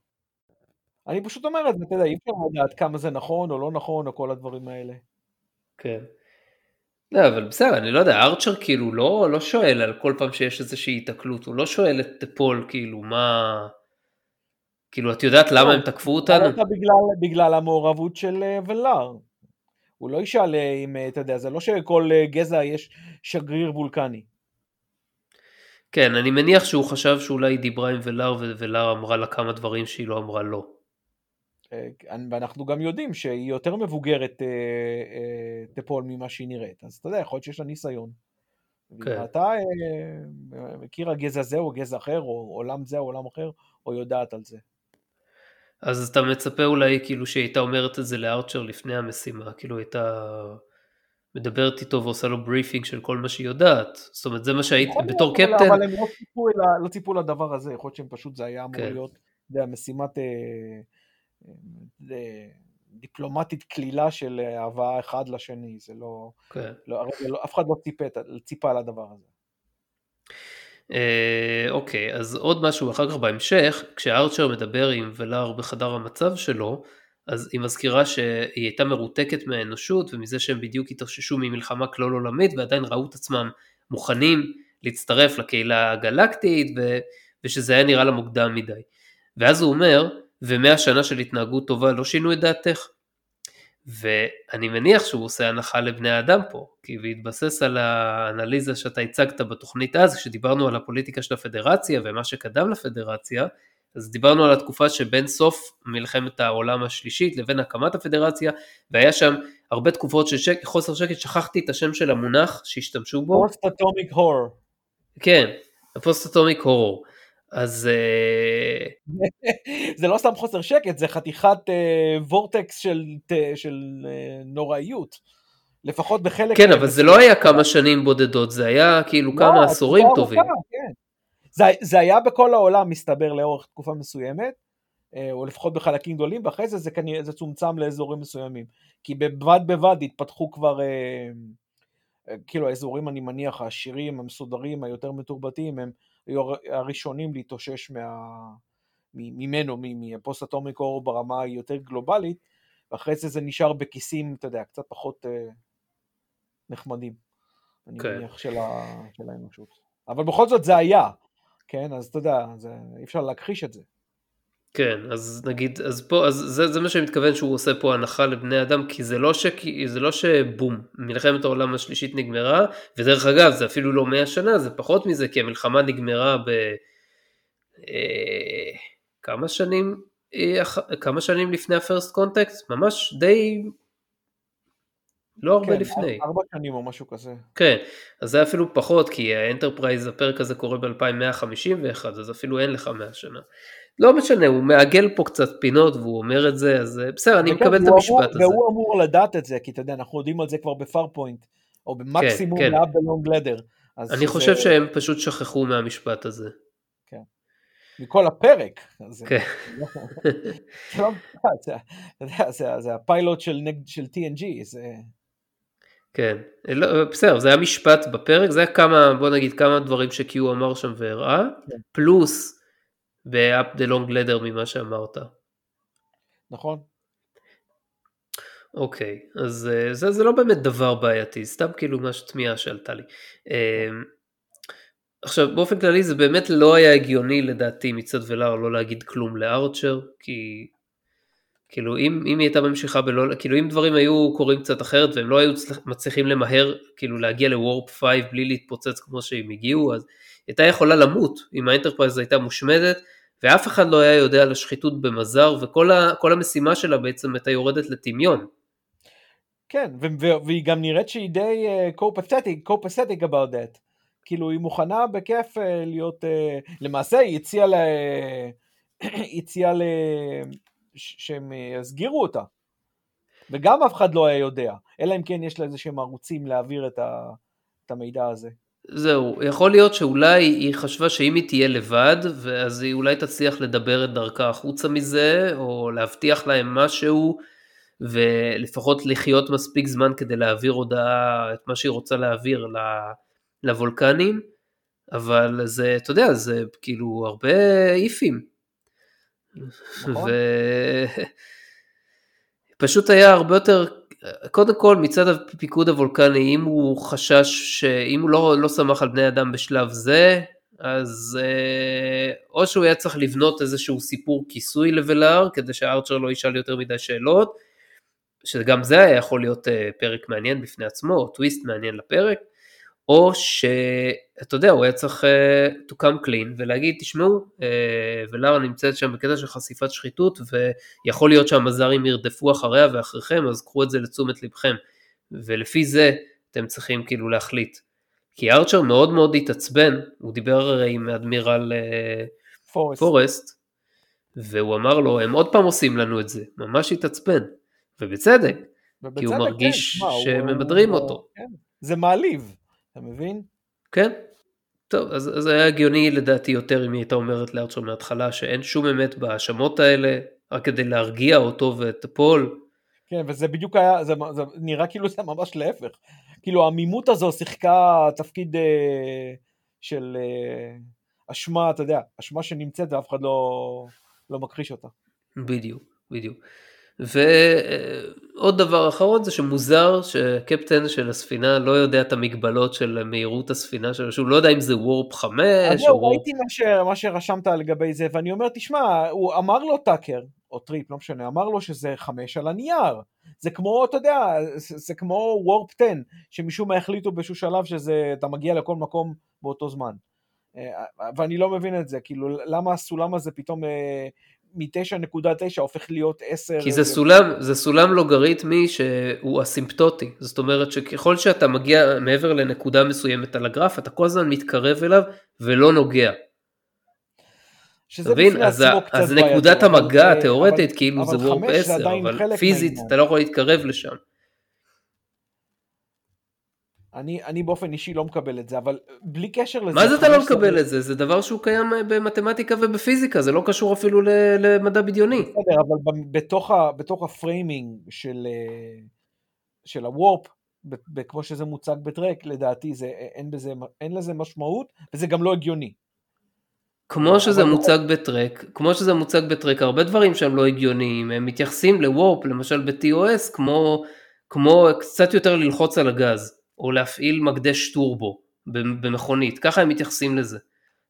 אני פשוט אומר את זה, אתה יודע, אי אפשר לדעת כמה זה נכון או לא נכון, או כל הדברים האלה. כן. לא, אבל בסדר, אני לא יודע, ארצ'ר כאילו לא, לא שואל על כל פעם שיש איזושהי היתקלות, הוא לא שואל את פול כאילו מה... כאילו את יודעת למה הם תקפו אותנו? בגלל, בגלל המעורבות של אה, ולאר. הוא לא ישאל אה, אם, אה, אתה יודע, זה לא שכל גזע יש שגריר וולקני. כן, אני מניח שהוא חשב שאולי היא דיברה עם ולאר וולאר אמרה לה כמה דברים שהיא לא אמרה לו. ואנחנו גם יודעים שהיא יותר מבוגרת תפול ממה שהיא נראית, אז אתה יודע, יכול להיות שיש לה ניסיון. כן. אתה מכיר הגזע זה או גזע אחר, או עולם זה או עולם אחר, או יודעת על זה. אז אתה מצפה אולי כאילו שהיא הייתה אומרת את זה לארצ'ר לפני המשימה, כאילו הייתה מדברת איתו ועושה לו briefing של כל מה שהיא יודעת, זאת אומרת זה מה שהיית בתור קפטן. אבל הם לא ציפו, לא ציפו לדבר הזה, יכול להיות שהם פשוט זה היה אמור כן. להיות, אתה יודע, משימת אה, אה, דיפלומטית קלילה של הבאה אחד לשני, זה לא, כן. לא, לא אף אחד לא ציפה, ציפה על הדבר הזה. אה, אוקיי, אז עוד משהו אחר כך בהמשך, כשארצ'ר מדבר עם ולאר בחדר המצב שלו, אז היא מזכירה שהיא הייתה מרותקת מהאנושות ומזה שהם בדיוק התאוששו ממלחמה כלל עולמית ועדיין ראו את עצמם מוכנים להצטרף לקהילה הגלקטית ו... ושזה היה נראה לה מוקדם מדי. ואז הוא אומר, ומאה שנה של התנהגות טובה לא שינו את דעתך? ואני מניח שהוא עושה הנחה לבני האדם פה, כי בהתבסס על האנליזה שאתה הצגת בתוכנית אז, כשדיברנו על הפוליטיקה של הפדרציה ומה שקדם לפדרציה, אז דיברנו על התקופה שבין סוף מלחמת העולם השלישית לבין הקמת הפדרציה, והיה שם הרבה תקופות של שק, חוסר שקט, שכחתי את השם של המונח שהשתמשו בו. post atomic horror. כן, ה post atomic horror. אז... אה, זה לא סתם חוסר שקט, זה חתיכת vortex של, של uh, נוראיות. לפחות בחלק... כן, אבל זה לא היה כמה שנים בודדות, זה היה כאילו לא, כמה עשורים טובים. כן. זה, זה היה בכל העולם, מסתבר, לאורך תקופה מסוימת, או לפחות בחלקים גדולים, ואחרי זה זה כנראה, זה צומצם לאזורים מסוימים. כי בבד בבד התפתחו כבר, כאילו האזורים, אני מניח, העשירים, המסודרים, היותר מתורבתים, הם היו הראשונים להתאושש מה... ממנו, מהפוסט אטומיק אור ברמה היותר גלובלית, ואחרי זה זה נשאר בכיסים, אתה יודע, קצת פחות אה, נחמדים, אני okay. כן. מניח, של, ה... של האנושות. אבל בכל זאת זה היה, כן? אז אתה יודע, זה... אי אפשר להכחיש את זה. כן, אז נגיד, אז פה, אז זה, זה מה שאני מתכוון שהוא עושה פה הנחה לבני אדם, כי זה לא, ש, זה לא שבום, מלחמת העולם השלישית נגמרה, ודרך אגב, זה אפילו לא מאה שנה, זה פחות מזה, כי המלחמה נגמרה ב... אה, כמה שנים, אה, כמה שנים לפני הפרסט קונטקסט? ממש די... לא הרבה כן, לפני. ארבע שנים או משהו כזה. כן, אז זה אפילו פחות, כי ה Enterprise, הפרק הזה קורה ב-2151, אז אפילו אין לך מאה שנה. לא משנה, הוא מעגל פה קצת פינות והוא אומר את זה, אז אה, בסדר, אני מקבל את המשפט אמור, הזה. והוא אמור לדעת את זה, כי אתה יודע, אנחנו יודעים על זה כבר ב Farpoint, או במקסימום כן, כן. Love Long Ladder. אני זה... חושב שהם פשוט שכחו מהמשפט הזה. כן. מכל הפרק. כן. זה, זה הפיילוט של, של TNG, זה... כן, לא, בסדר, זה היה משפט בפרק, זה היה כמה, בוא נגיד כמה דברים שקיו אמר שם והראה, כן. פלוס ב-up the long ladder ממה שאמרת. נכון. אוקיי, אז אה, זה, זה לא באמת דבר בעייתי, סתם כאילו משהו תמיהה שעלתה לי. אמ, עכשיו באופן כללי זה באמת לא היה הגיוני לדעתי מצד ולאר לא להגיד כלום לארצ'ר, כי כאילו אם, אם היא הייתה ממשיכה בלא, כאילו אם דברים היו קורים קצת אחרת והם לא היו מצליחים למהר כאילו להגיע ל warp 5 בלי להתפוצץ כמו שהם הגיעו, אז הייתה יכולה למות אם ה Enterprise הייתה מושמדת ואף אחד לא היה יודע על השחיתות במאזר, וכל ה, המשימה שלה בעצם הייתה יורדת לטמיון. כן, והיא גם נראית שהיא די copacetic, copacetic about that. כאילו היא מוכנה בכיף uh, להיות, uh, למעשה היא הציעה ל... הציעה ל... שהם יסגירו אותה. וגם אף אחד לא היה יודע, אלא אם כן יש לה איזה שהם ערוצים להעביר את, ה... את המידע הזה. זהו, יכול להיות שאולי היא חשבה שאם היא תהיה לבד, אז היא אולי תצליח לדבר את דרכה החוצה מזה, או להבטיח להם משהו, ולפחות לחיות מספיק זמן כדי להעביר הודעה, את מה שהיא רוצה להעביר לוולקנים, אבל זה, אתה יודע, זה כאילו הרבה איפים. נכון. ופשוט היה הרבה יותר קודם כל מצד הפיקוד הוולקני אם הוא חשש שאם הוא לא, לא סמך על בני אדם בשלב זה אז אה, או שהוא היה צריך לבנות איזשהו סיפור כיסוי לוולאר כדי שהארצ'ר לא ישאל יותר מדי שאלות שגם זה היה יכול להיות אה, פרק מעניין בפני עצמו או טוויסט מעניין לפרק או שאתה יודע, הוא היה צריך uh, to come clean ולהגיד, תשמעו, uh, ולארה נמצאת שם בקטע של חשיפת שחיתות, ויכול להיות שהמזרים ירדפו אחריה ואחריכם, אז קחו את זה לתשומת לבכם. ולפי זה אתם צריכים כאילו להחליט. כי ארצ'ר מאוד מאוד התעצבן, הוא דיבר הרי עם אדמירל uh, פורסט. פורסט, והוא אמר לו, הם עוד פעם עושים לנו את זה, ממש התעצבן, ובצדק, ובצדק כי הוא מרגיש כן, שממדרים הוא... אותו. כן. זה מעליב. אתה מבין? כן. טוב, אז, זה היה הגיוני לדעתי יותר אם היא הייתה אומרת לארצ'ר מההתחלה שאין שום אמת בהאשמות האלה, רק כדי להרגיע אותו ואת פול. כן, וזה בדיוק היה, זה, זה נראה כאילו זה ממש להפך. כאילו העמימות הזו שיחקה תפקיד אה, של אה, אשמה, אתה יודע, אשמה שנמצאת ואף אחד לא, לא מכחיש אותה. בדיוק, בדיוק. ועוד דבר אחרון זה שמוזר שקפטן של הספינה לא יודע את המגבלות של מהירות הספינה שלו, שהוא לא יודע אם זה warp 5 או warp... ראיתי מה, ש... מה שרשמת לגבי זה ואני אומר תשמע, הוא אמר לו טאקר, או טריפ, לא משנה, אמר לו שזה 5 על הנייר. זה כמו, אתה יודע, זה, זה כמו warp 10, שמשום מה החליטו באיזשהו שלב שזה, אתה מגיע לכל מקום באותו זמן. אה, ואני לא מבין את זה, כאילו למה הסולם הזה פתאום אה, מ-9.9 הופך להיות 10. כי זה סולם, זה סולם לוגריתמי שהוא אסימפטוטי, זאת אומרת שככל שאתה מגיע מעבר לנקודה מסוימת על הגרף, אתה כל הזמן מתקרב אליו ולא נוגע. אתה מבין? אז, אז נקודת המגע התיאורטית כאילו זה וורפ 10, אבל פיזית אתה לא יכול להתקרב לשם. אני, אני באופן אישי לא מקבל את זה, אבל בלי קשר לזה... מה זה אתה לא מקבל את זה? זה דבר שהוא קיים אה, במתמטיקה ובפיזיקה, זה לא קשור אפילו למדע בדיוני. בסדר, אבל בתוך, ה, בתוך ה framing של, אה, של ה warp, כמו שזה מוצג בטרק, לדעתי זה, אין, בזה, אין לזה משמעות, וזה גם לא הגיוני. כמו שזה לא- מוצג. בטרק, כמו שזה מוצג בטרק, הרבה דברים שהם לא הגיוניים, הם מתייחסים ל warp, למשל ב-TOS, כמו, כמו קצת יותר ללחוץ על הגז. או להפעיל מקדש טורבו במכונית, ככה הם מתייחסים לזה,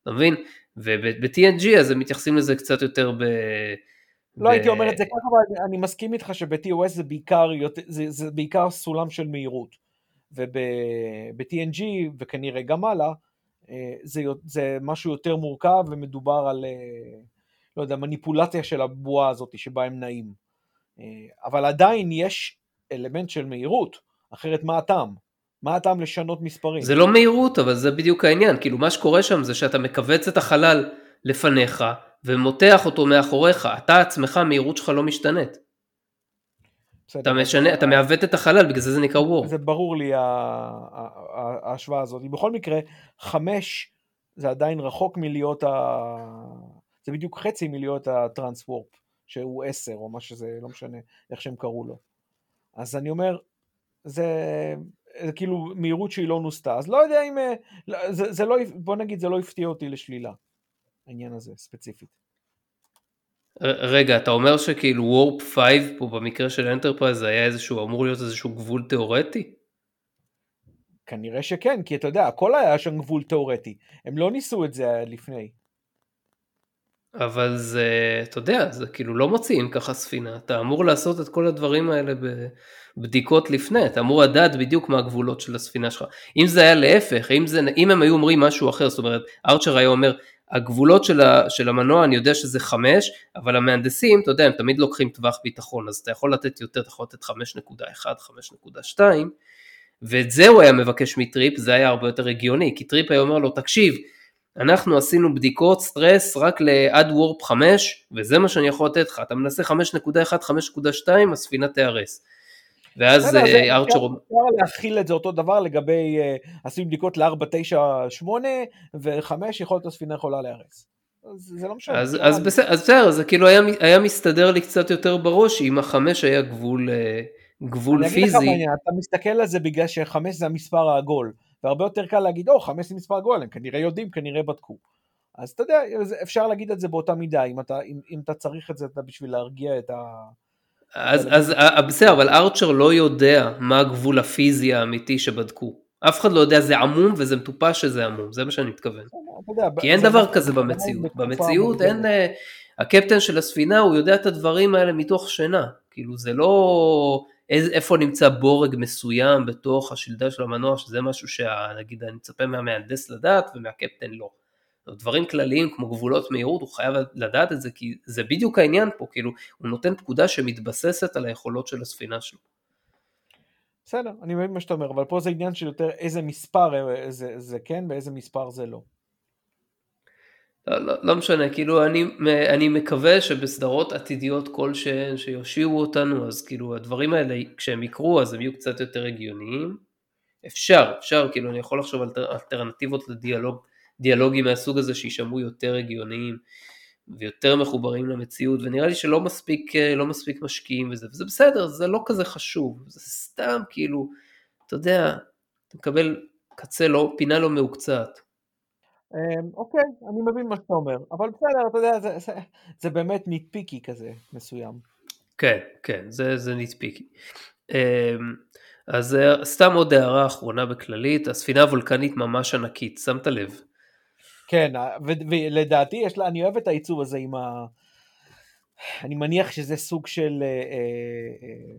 אתה מבין? וב-TNG אז הם מתייחסים לזה קצת יותר ב... לא ב... הייתי אומר את זה ככה, אבל אני מסכים איתך שב-TOS זה בעיקר, זה, זה בעיקר סולם של מהירות, וב-TNG וכנראה גם הלאה, אה, זה, זה משהו יותר מורכב ומדובר על, אה, לא יודע, מניפולציה של הבועה הזאת שבה הם נעים. אה, אבל עדיין יש אלמנט של מהירות, אחרת מה הטעם? מה הטעם לשנות מספרים? זה לא מהירות, אבל זה בדיוק העניין. כאילו, מה שקורה שם זה שאתה מכווץ את החלל לפניך, ומותח אותו מאחוריך. אתה עצמך, המהירות שלך לא משתנית. אתה משנה, אתה מעוות את החלל, בגלל זה זה נקרא וור. זה ברור לי ההשוואה הזאת. בכל מקרה, חמש זה עדיין רחוק מלהיות ה... זה בדיוק חצי מלהיות ה transwarp, שהוא עשר, או מה שזה, לא משנה איך שהם קראו לו. אז אני אומר, זה זה כאילו מהירות שהיא לא נוסתה, אז לא יודע אם, אה, לא, זה, זה לא, בוא נגיד זה לא הפתיע אותי לשלילה, העניין הזה ספציפית. רגע, אתה אומר שכאילו warp 5 פה במקרה של Enterprise היה איזשהו, אמור להיות איזשהו גבול תיאורטי? כנראה שכן, כי אתה יודע, הכל היה שם גבול תיאורטי, הם לא ניסו את זה לפני. אבל זה, אתה יודע, זה כאילו לא מוציאים ככה ספינה, אתה אמור לעשות את כל הדברים האלה בבדיקות לפני, אתה אמור לדעת בדיוק מה הגבולות של הספינה שלך. אם זה היה להפך, אם, זה, אם הם היו אומרים משהו אחר, זאת אומרת, ארצ'ר היה אומר, הגבולות של, ה, של המנוע, אני יודע שזה 5, אבל המהנדסים, אתה יודע, הם תמיד לוקחים טווח ביטחון, אז אתה יכול לתת יותר, אתה יכול לתת 5.1, 5.2, ואת זה הוא היה מבקש מטריפ, זה היה הרבה יותר הגיוני, כי טריפ היה אומר לו, תקשיב, אנחנו עשינו בדיקות סטרס רק לעד warp 5 וזה מה שאני יכול לתת לך, אתה מנסה 5.1, 5.2 הספינה תיהרס. ואז בסדר, ארצ'ר... אפשר להכיל את זה אותו דבר לגבי, אה, עושים בדיקות ל-4, 9, 8, ו-5 יכול להיות הספינה יכולה להיהרס. אז זה לא משנה. אז. בסדר, אז בסדר, זה כאילו היה, היה מסתדר לי קצת יותר בראש אם החמש היה גבול, אה, גבול אני אגיד לך פיזי. מה אתה מסתכל על זה בגלל שחמש זה המספר העגול, והרבה יותר קל להגיד, או, חמש זה מספר עגול, הם כנראה יודעים, כנראה בדקו. אז אתה יודע, אפשר להגיד את זה באותה מידה, אם אתה, אם, אם אתה צריך את זה אתה בשביל להרגיע את ה... אז, אז אה, בסדר, אבל ארצ'ר לא יודע מה הגבול הפיזי האמיתי שבדקו. אף אחד לא יודע, זה עמום וזה מטופש שזה עמום, זה מה שאני מתכוון. כי אין דבר כזה זה במציאות. במציאות. אין... אה, הקפטן של הספינה הוא יודע את הדברים האלה מתוך שינה. כאילו זה לא איז- איפה נמצא בורג מסוים בתוך השלדה של המנוע, שזה משהו שנגיד אני מצפה מהמהנדס לדעת ומהקפטן לא. דברים כלליים כמו גבולות מהירות, הוא חייב לדעת את זה, כי זה בדיוק העניין פה, כאילו, הוא נותן פקודה שמתבססת על היכולות של הספינה שלו. בסדר, אני מבין מה שאתה אומר, אבל פה זה עניין של יותר איזה מספר אה, זה, זה כן ואיזה מספר זה לא. לא, לא, לא משנה, כאילו אני, אני מקווה שבסדרות עתידיות כלשהן שיושיעו אותנו, אז כאילו הדברים האלה כשהם יקרו אז הם יהיו קצת יותר הגיוניים. אפשר, אפשר, כאילו אני יכול לחשוב על אלטר- אלטרנטיבות לדיאלוג, מהסוג הזה שישמעו יותר הגיוניים ויותר מחוברים למציאות, ונראה לי שלא מספיק, אה, לא מספיק משקיעים בזה, וזה בסדר, זה לא כזה חשוב, זה סתם כאילו, אתה יודע, אתה מקבל קצה לא, פינה לא מהוקצעת. אמ, אוקיי, אני מבין מה שאתה אומר, אבל בסדר, אתה יודע, זה, זה, זה באמת ניטפיקי כזה מסוים. כן, כן, זה, זה נטפיקי. אמ, אז אה, סתם עוד הערה אחרונה בכללית, הספינה הוולקנית ממש ענקית, שמת לב? כן, ה- ו- ולדעתי יש לה, אני אוהב את העיצוב הזה עם ה... אני מניח שזה סוג של אה,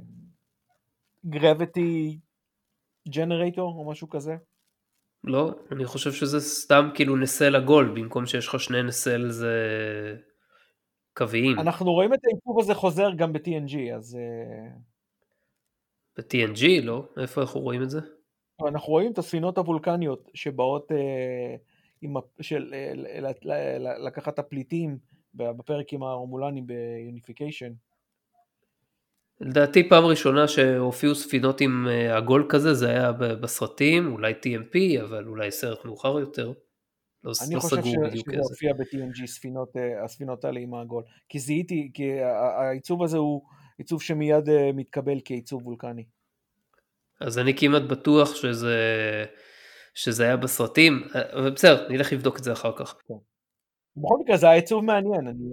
גרביטי ג'נרטור או משהו כזה. לא, אני חושב שזה סתם כאילו נסל עגול, במקום שיש לך שני נסל זה קוויים. אנחנו רואים את העיצוב הזה חוזר גם ב-TNG, אז אה, ב-TNG, לא? איפה אנחנו רואים את זה? אנחנו רואים את הספינות הוולקניות שבאות אה, עם, של, אה, לקחת את הפליטים בפרק עם ההורמולנים ביוניפיקיישן. לדעתי פעם ראשונה שהופיעו ספינות עם אה, עגול כזה, זה היה בסרטים, אולי TMP, אבל אולי סרט מאוחר יותר. לא, אני לא חושב סגור ש- בדיוק שזה. הופיע ב-TNG, ספינות, אה, הספינות האלה עם העגול. כי זיהיתי, כי העיצוב הזה הוא עיצוב שמיד אה, מתקבל כעיצוב וולקני. אז אני כמעט בטוח שזה, שזה היה בסרטים, אבל בסדר, נלך לבדוק את זה אחר כך. בכל מקרה זה היה עיצוב מעניין. אני,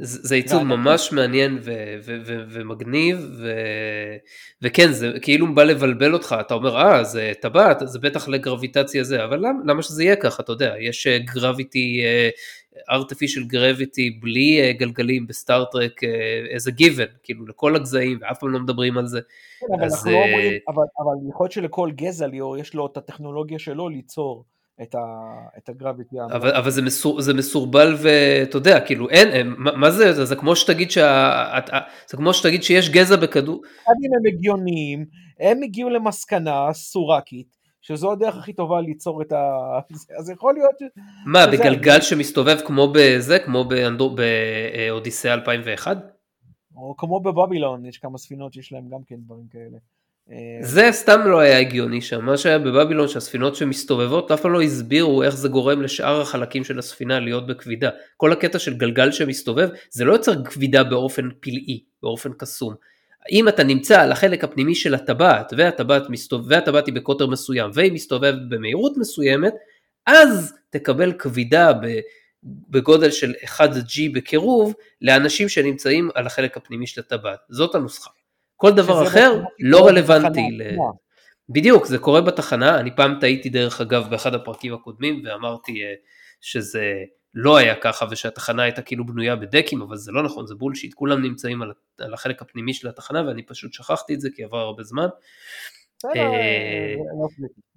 זה, זה עיצוב. ממש מעניין ו- ו- ו- ומגניב, ו- וכן, זה כאילו בא לבלבל אותך, אתה אומר, אה, זה טבעת, זה בטח לגרביטציה זה, אבל למה, למה שזה יהיה ככה, אתה יודע, יש גרביטי, artificial gravity בלי אה, גלגלים בסטארט-טרק, איזה גיוון, כאילו לכל הגזעים, ואף פעם לא מדברים על זה. כן, אבל אז, אנחנו לא אה, אומרים, אבל, אבל יכול להיות שלכל גזע ליאור יש לו את הטכנולוגיה שלו ליצור את, ה, את הגרביטי. אבל, אבל זה, מסור, זה מסורבל ואתה יודע, כאילו אין, אין מה, מה זה, זה, זה כמו שתגיד שה... את- זה כמו שתגיד שיש גזע בכדור, אם הם הגיוניים, הם הגיעו למסקנה סורקית, שזו הדרך הכי טובה ליצור את ה... אז יכול להיות... מה, שזה- בגלגל שמסתובב כמו בזה, כמו באנדור- באודיסאה 2001? או כמו בבבילון, יש כמה ספינות שיש להם גם כן דברים כאלה. אה, זה סתם לא היה הגיוני שם, מה שהיה בבבילון שהספינות שמסתובבות אף פעם לא הסבירו איך זה גורם לשאר החלקים של הספינה להיות בכבידה. כל הקטע של גלגל שמסתובב זה לא יוצר כבידה באופן פלאי, באופן קסום. אם אתה נמצא על החלק הפנימי של הטבעת והטבעת, והטבעת היא בקוטר מסוים והיא מסתובבת במהירות מסוימת, אז תקבל כבידה ב- בגודל של 1G בקירוב לאנשים שנמצאים על החלק הפנימי של הטבעת. זאת הנוסחה. כל דבר אחר לא רלוונטי. ל... בדיוק, זה קורה בתחנה, אני פעם טעיתי דרך אגב באחד הפרקים הקודמים ואמרתי אה, שזה לא היה ככה ושהתחנה הייתה כאילו בנויה בדקים, אבל זה לא נכון, זה בולשיט, כולם נמצאים על, על החלק הפנימי של התחנה ואני פשוט שכחתי את זה כי עבר הרבה זמן. אה.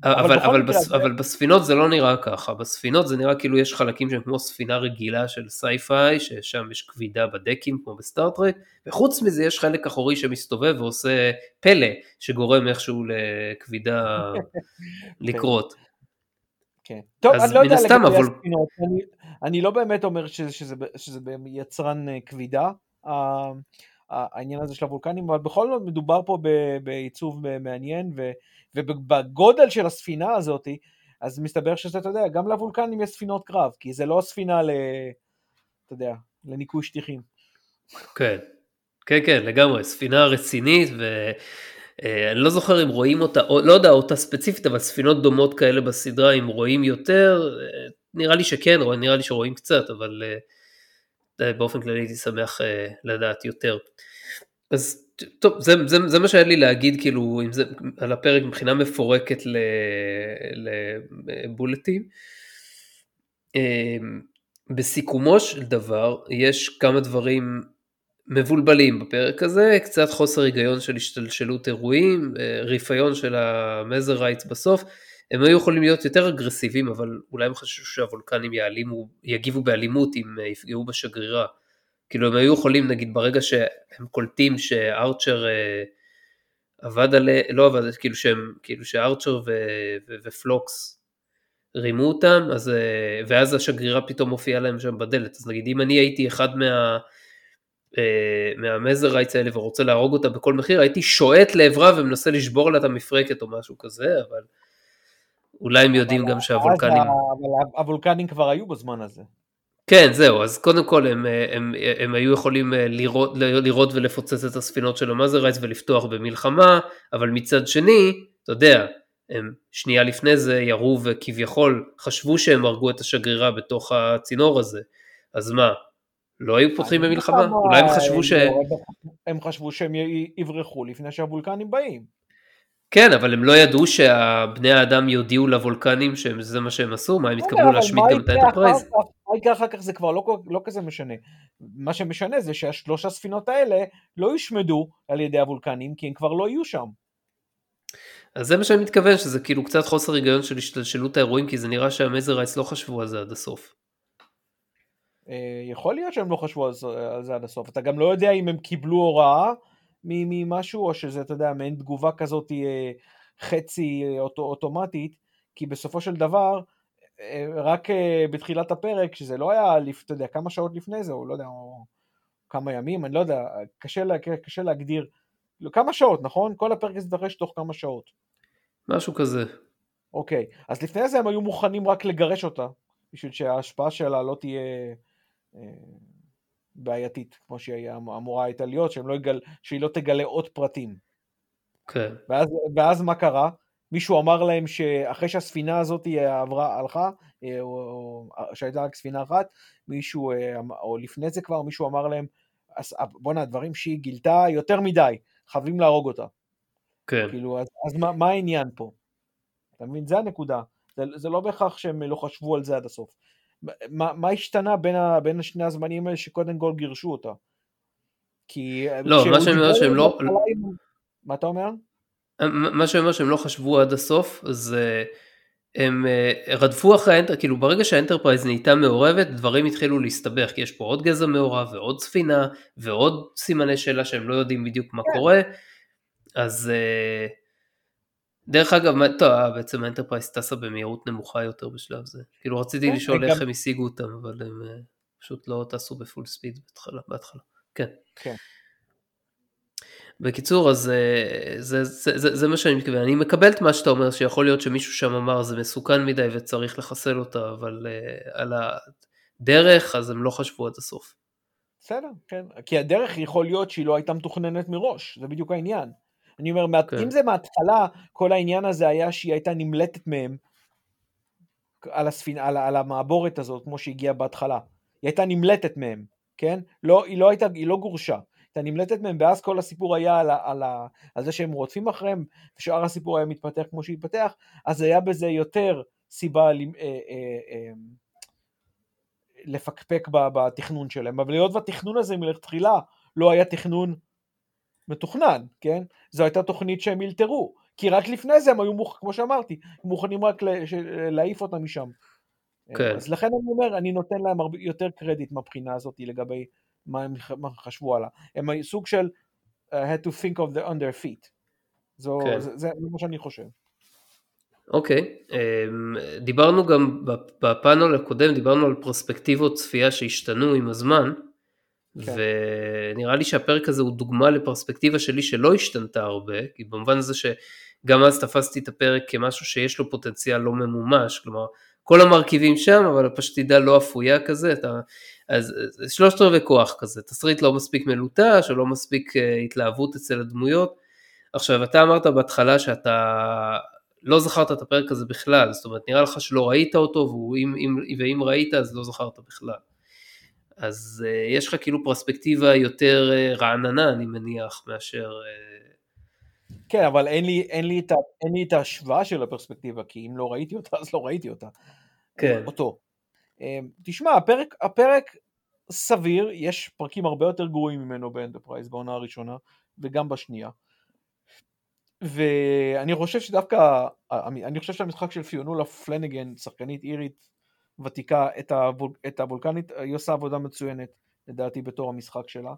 אבל, בס, בספינות זה לא נראה ככה, בספינות זה נראה כאילו יש חלקים שהם כמו ספינה רגילה של sci-fi, ששם יש כבידה בדקים כמו ב Star Trek, וחוץ מזה יש חלק אחורי שמסתובב ועושה פלא שגורם איכשהו לכבידה לקרות. כן. טוב, אז אני לא מן הסתם, אבל- הספינות, אני, אני לא באמת אומר שזה, שזה, שזה יצרן אה, כבידה. העניין הזה של הוולקנים, אבל בכל זאת מדובר פה בעיצוב מעניין, ובגודל של הספינה הזאת, אז מסתבר שזה, אתה יודע, גם לוולקנים יש ספינות קרב, כי זה לא ספינה ל... אתה יודע, לניקוי שטיחים. כן, כן, כן, לגמרי, ספינה רצינית, ואני לא זוכר אם רואים אותה, או, לא יודע אותה ספציפית, אבל ספינות דומות כאלה בסדרה, אם רואים יותר, נראה לי שכן, נראה לי שרואים קצת, אבל אה, באופן כללי הייתי שמח אה, לדעת יותר. אז טוב, זה, זה, זה מה שהיה לי להגיד כאילו זה, על הפרק מבחינה מפורקת לבולטים. אמ, בסיכומו של דבר יש כמה דברים מבולבלים בפרק הזה, קצת חוסר היגיון של השתלשלות אירועים, אה, רפיון של המזרייטס בסוף, הם היו יכולים להיות יותר אגרסיביים, אבל אולי הם חשבו שהוולקנים יעלימו, יגיבו באלימות אם אה, יפגעו בשגרירה. כאילו הם היו יכולים נגיד ברגע שהם קולטים שארצ'ר אה, עבד עליה, לא עבד, כאילו שהם, כאילו שארצ'ר ו, ו, ופלוקס רימו אותם, אז, אה, ואז השגרירה פתאום מופיעה להם שם בדלת, אז נגיד אם אני הייתי אחד מה... אה, מהמזרייטס האלה ורוצה להרוג אותה בכל מחיר, הייתי שועט לעברה ומנסה לשבור לה את המפרקת או משהו כזה, אבל אולי הם יודעים גם שהוולקנים... אבל הוולקנים כבר היו בזמן הזה. כן, זהו, אז קודם כל הם, הם, הם, הם היו יכולים אה, לראות, לראות ולפוצץ את הספינות של המאזרייטס ולפתוח במלחמה, אבל מצד שני, אתה יודע, הם שנייה לפני זה ירו וכביכול חשבו שהם הרגו את השגרירה בתוך הצינור הזה, אז מה, לא היו פותחים במלחמה? אולי הם חשבו ש... הם חשבו שהם יברחו לפני שהוולקנים באים. כן, אבל הם לא ידעו שהבני האדם יודיעו לוולקנים שזה מה שהם עשו? מה, הם התכוונו להשמיד גם את ה Enterprise? מה יקרה אחר כך זה כבר לא, לא כזה משנה. מה שמשנה זה שהשלוש הספינות האלה לא יושמדו על ידי הוולקנים, כי הם כבר לא יהיו שם. אז זה מה שאני מתכוון, שזה כאילו קצת חוסר היגיון של השתלשלות האירועים, כי זה נראה שהמזרייטס לא חשבו על זה עד הסוף. אה, יכול להיות שהם לא חשבו על זה עד הסוף. אתה גם לא יודע אם הם קיבלו הוראה ממשהו, או שזה, אתה יודע, מעין תגובה כזאת אה, חצי אה, אוטומטית, כי בסופו של דבר, אה, רק בתחילת הפרק, שזה לא היה, אתה יודע, כמה שעות לפני זה, או לא יודע, או כמה ימים, אני לא יודע, קשה, לה, קשה להגדיר, לא, כמה שעות, נכון? כל הפרק הזה התרחש תוך כמה שעות. משהו כזה. אוקיי, אז לפני זה הם היו מוכנים רק לגרש אותה, בשביל שההשפעה שלה לא תהיה... בעייתית, כמו שהיא אמורה הייתה להיות, שהם לא יגל, שהיא לא תגלה עוד פרטים. כן. ואז, ואז מה קרה? מישהו אמר להם שאחרי שהספינה הזאת עברה, הלכה, אה, או, או שהייתה רק ספינה אחת, מישהו, אה, אמ, או לפני זה כבר, מישהו אמר להם, אה, בואנה, הדברים שהיא גילתה יותר מדי, חייבים להרוג אותה. כן. כאילו, אז, אז מה, מה העניין פה? אתה מבין? זה הנקודה. זה, זה לא בהכרח שהם לא חשבו על זה עד הסוף. מה, מה השתנה בין, ה, בין שני הזמנים האלה שקודם כל גירשו אותה? כי... לא, מה שאני אומר שהם לא... מה אתה אומר? מה שאני אומר שהם לא חשבו עד הסוף, זה... הם אה, רדפו אחרי האנטר, כאילו ברגע שה Enterprise נהייתה מעורבת, דברים התחילו להסתבך, כי יש פה עוד גזע מעורב ועוד ספינה ועוד סימני שאלה שהם לא יודעים בדיוק מה כן. קורה, אז... דרך אגב, טוב, אה, בעצם ה Enterprise טסה במהירות נמוכה יותר בשלב זה. כאילו רציתי כן, לשאול איך הם השיגו אותם, אבל הם אה, פשוט לא טסו בפול ספיד בהתחלה. בהתחלה. כן. כן. בקיצור, אז אה, זה, זה, זה, זה מה שאני מתכוון. אני מקבל את מה שאתה אומר, שיכול להיות שמישהו שם אמר זה מסוכן מדי וצריך לחסל אותה, אבל uh, על הדרך, אז הם לא חשבו עד הסוף. בסדר, כן. כי הדרך יכול להיות שהיא לא הייתה מתוכננת מראש, זה בדיוק העניין. אני אומר, כן. אם זה מההתחלה, כל העניין הזה היה שהיא הייתה נמלטת מהם על, הספינ... על, על המעבורת הזאת, כמו שהגיעה בהתחלה. היא הייתה נמלטת מהם, כן? לא, היא לא הייתה, היא לא גורשה. הייתה נמלטת מהם, ואז כל הסיפור היה על, על, על, על זה שהם רודפים אחריהם, ושאר הסיפור היה מתפתח כמו שהתפתח, אז היה בזה יותר סיבה אה, אה, אה, לפקפק בתכנון שלהם. אבל היות והתכנון הזה מלכתחילה לא היה תכנון מתוכנן, כן? זו הייתה תוכנית שהם אלתרו, כי רק לפני זה הם היו, מוכ... כמו שאמרתי, מוכנים רק להעיף אותם משם. כן. אז לכן אני אומר, אני נותן להם הרבה יותר קרדיט מהבחינה הזאת לגבי מה הם חשבו עליה. הם סוג של uh, had to think of the under feet. זו, כן. זה, זה מה שאני חושב. אוקיי, okay. אמ, דיברנו גם בפאנל הקודם, דיברנו על פרספקטיבות צפייה שהשתנו עם הזמן. כן. ונראה לי שהפרק הזה הוא דוגמה לפרספקטיבה שלי שלא השתנתה הרבה, כי במובן הזה שגם אז תפסתי את הפרק כמשהו שיש לו פוטנציאל לא ממומש, כלומר כל המרכיבים שם, אבל הפשטידה לא אפויה כזה, אתה, אז שלושת רבעי כוח כזה, תסריט לא מספיק מלוטש, או לא מספיק uh, התלהבות אצל הדמויות. עכשיו, אתה אמרת בהתחלה שאתה לא זכרת את הפרק הזה בכלל, זאת אומרת, נראה לך שלא ראית אותו, ואם, אם, ואם ראית אז לא זכרת בכלל. אז uh, יש לך כאילו פרספקטיבה יותר uh, רעננה, אני מניח, מאשר... Uh... כן, אבל אין לי, אין, לי את אין לי את ההשוואה של הפרספקטיבה, כי אם לא ראיתי אותה, אז לא ראיתי אותה. כן. אותו. תשמע, הפרק, הפרק סביר, יש פרקים הרבה יותר גרועים ממנו ב Enterprise בעונה הראשונה, וגם בשנייה. ואני חושב שדווקא, אני חושב שהמשחק של פיונולה פלנגן, שחקנית אירית ותיקה, את, הוול, את הוולקנית, היא עושה עבודה מצוינת, לדעתי, בתור המשחק שלה.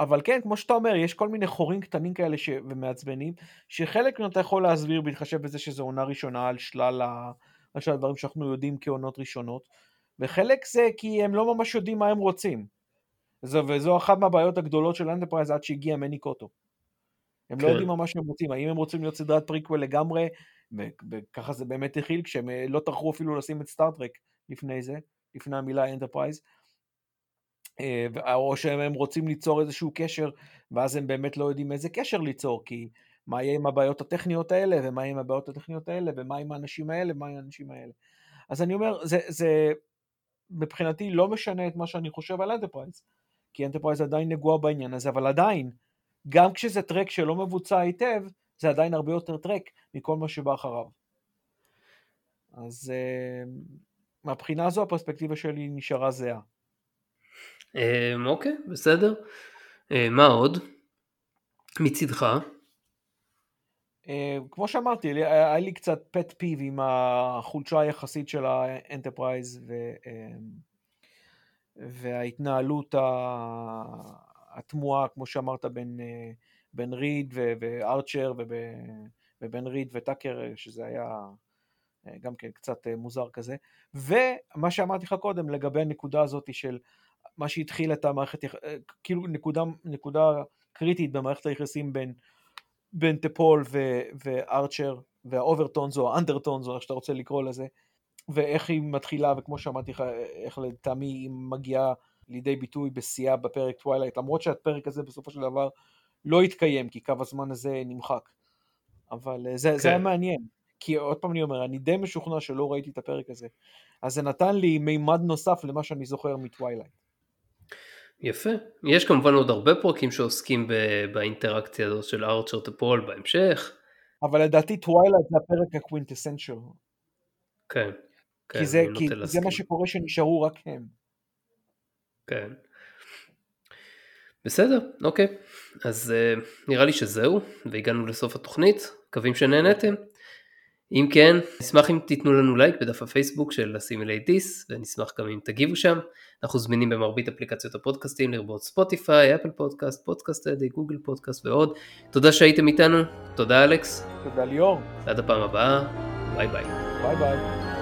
אבל כן, כמו שאתה אומר, יש כל מיני חורים קטנים כאלה ש... ומעצבנים, שחלק מהם אתה יכול להסביר בהתחשב בזה שזו עונה ראשונה על שלל, ה... על שלל הדברים שאנחנו יודעים כעונות ראשונות, וחלק זה כי הם לא ממש יודעים מה הם רוצים. זו, וזו אחת מהבעיות הגדולות של Enterprise עד שהגיע מני קוטו. הם לא כן. לא יודעים מה שהם רוצים, האם הם רוצים להיות סדרת פריקוול לגמרי, וככה זה באמת התחיל, כשהם אה, לא טרחו אפילו לשים את Star Trek לפני זה, לפני המילה Enterprise, אה, או שהם רוצים ליצור איזשהו קשר, ואז הם באמת לא יודעים איזה קשר ליצור, כי מה יהיה עם הבעיות הטכניות האלה, ומה יהיה עם הבעיות הטכניות האלה, ומה עם האנשים האלה, ומה עם האנשים האלה. אז אני אומר, זה, זה מבחינתי לא משנה את מה שאני חושב על Enterprise, כי Enterprise עדיין נגועה בעניין הזה, אבל עדיין, גם כשזה טרק שלא מבוצע היטב, זה עדיין הרבה יותר טרק מכל מה שבא אחריו. אז אה, מהבחינה הזו הפרספקטיבה שלי נשארה זהה. Um, אוקיי, בסדר. אה, מה עוד? מצידך? אה, כמו שאמרתי, היה לי קצת pet peeve עם החולשה היחסית של ה Enterprise ו, אה, וההתנהלות התמוהה, כמו שאמרת, בין, אה, בין ריד וארצ'ר ובין ריד וטאקר, שזה היה אה, גם כן קצת אה, מוזר כזה. ומה שאמרתי לך קודם לגבי הנקודה הזאת של מה שהתחיל את המערכת, כאילו נקודה, נקודה קריטית במערכת היחסים בין, בין טפול ו, וארצ'ר וה overtones או ה undertones או איך שאתה רוצה לקרוא לזה, ואיך היא מתחילה, וכמו שאמרתי לך, איך לטעמי היא מגיעה לידי ביטוי בשיאה בפרק Twilight, למרות שהפרק הזה בסופו של דבר לא התקיים, כי קו הזמן הזה נמחק. אבל אה, זה, כן. זה היה מעניין, כי עוד פעם אני אומר, אני די משוכנע שלא ראיתי את הפרק הזה. אז זה נתן לי מימד נוסף למה שאני זוכר מ Twilight. יפה. יש כמובן עוד הרבה פרקים שעוסקים באינטראקציה הזאת של ארצ'ר טפול בהמשך. אבל לדעתי Twilight זה הפרק ה quintessential. כן. כן, כי זה, כי זה מה שקורה שנשארו רק הם. כן. בסדר, אוקיי. אז אה, נראה לי שזהו, והגענו לסוף התוכנית, מקווים שנהנתם. אם כן, נשמח אם תיתנו לנו לייק בדף הפייסבוק של Assimilate This, ונשמח גם אם תגיבו שם. אנחנו זמינים במרבית אפליקציות הפודקאסטים, לרבות Spotify, Apple Podcast, Podcast Addict, Google Podcast ועוד. תודה שהייתם איתנו, תודה אלכס. תודה ליאור. עד הפעם הבאה, ביי ביי. ביי ביי.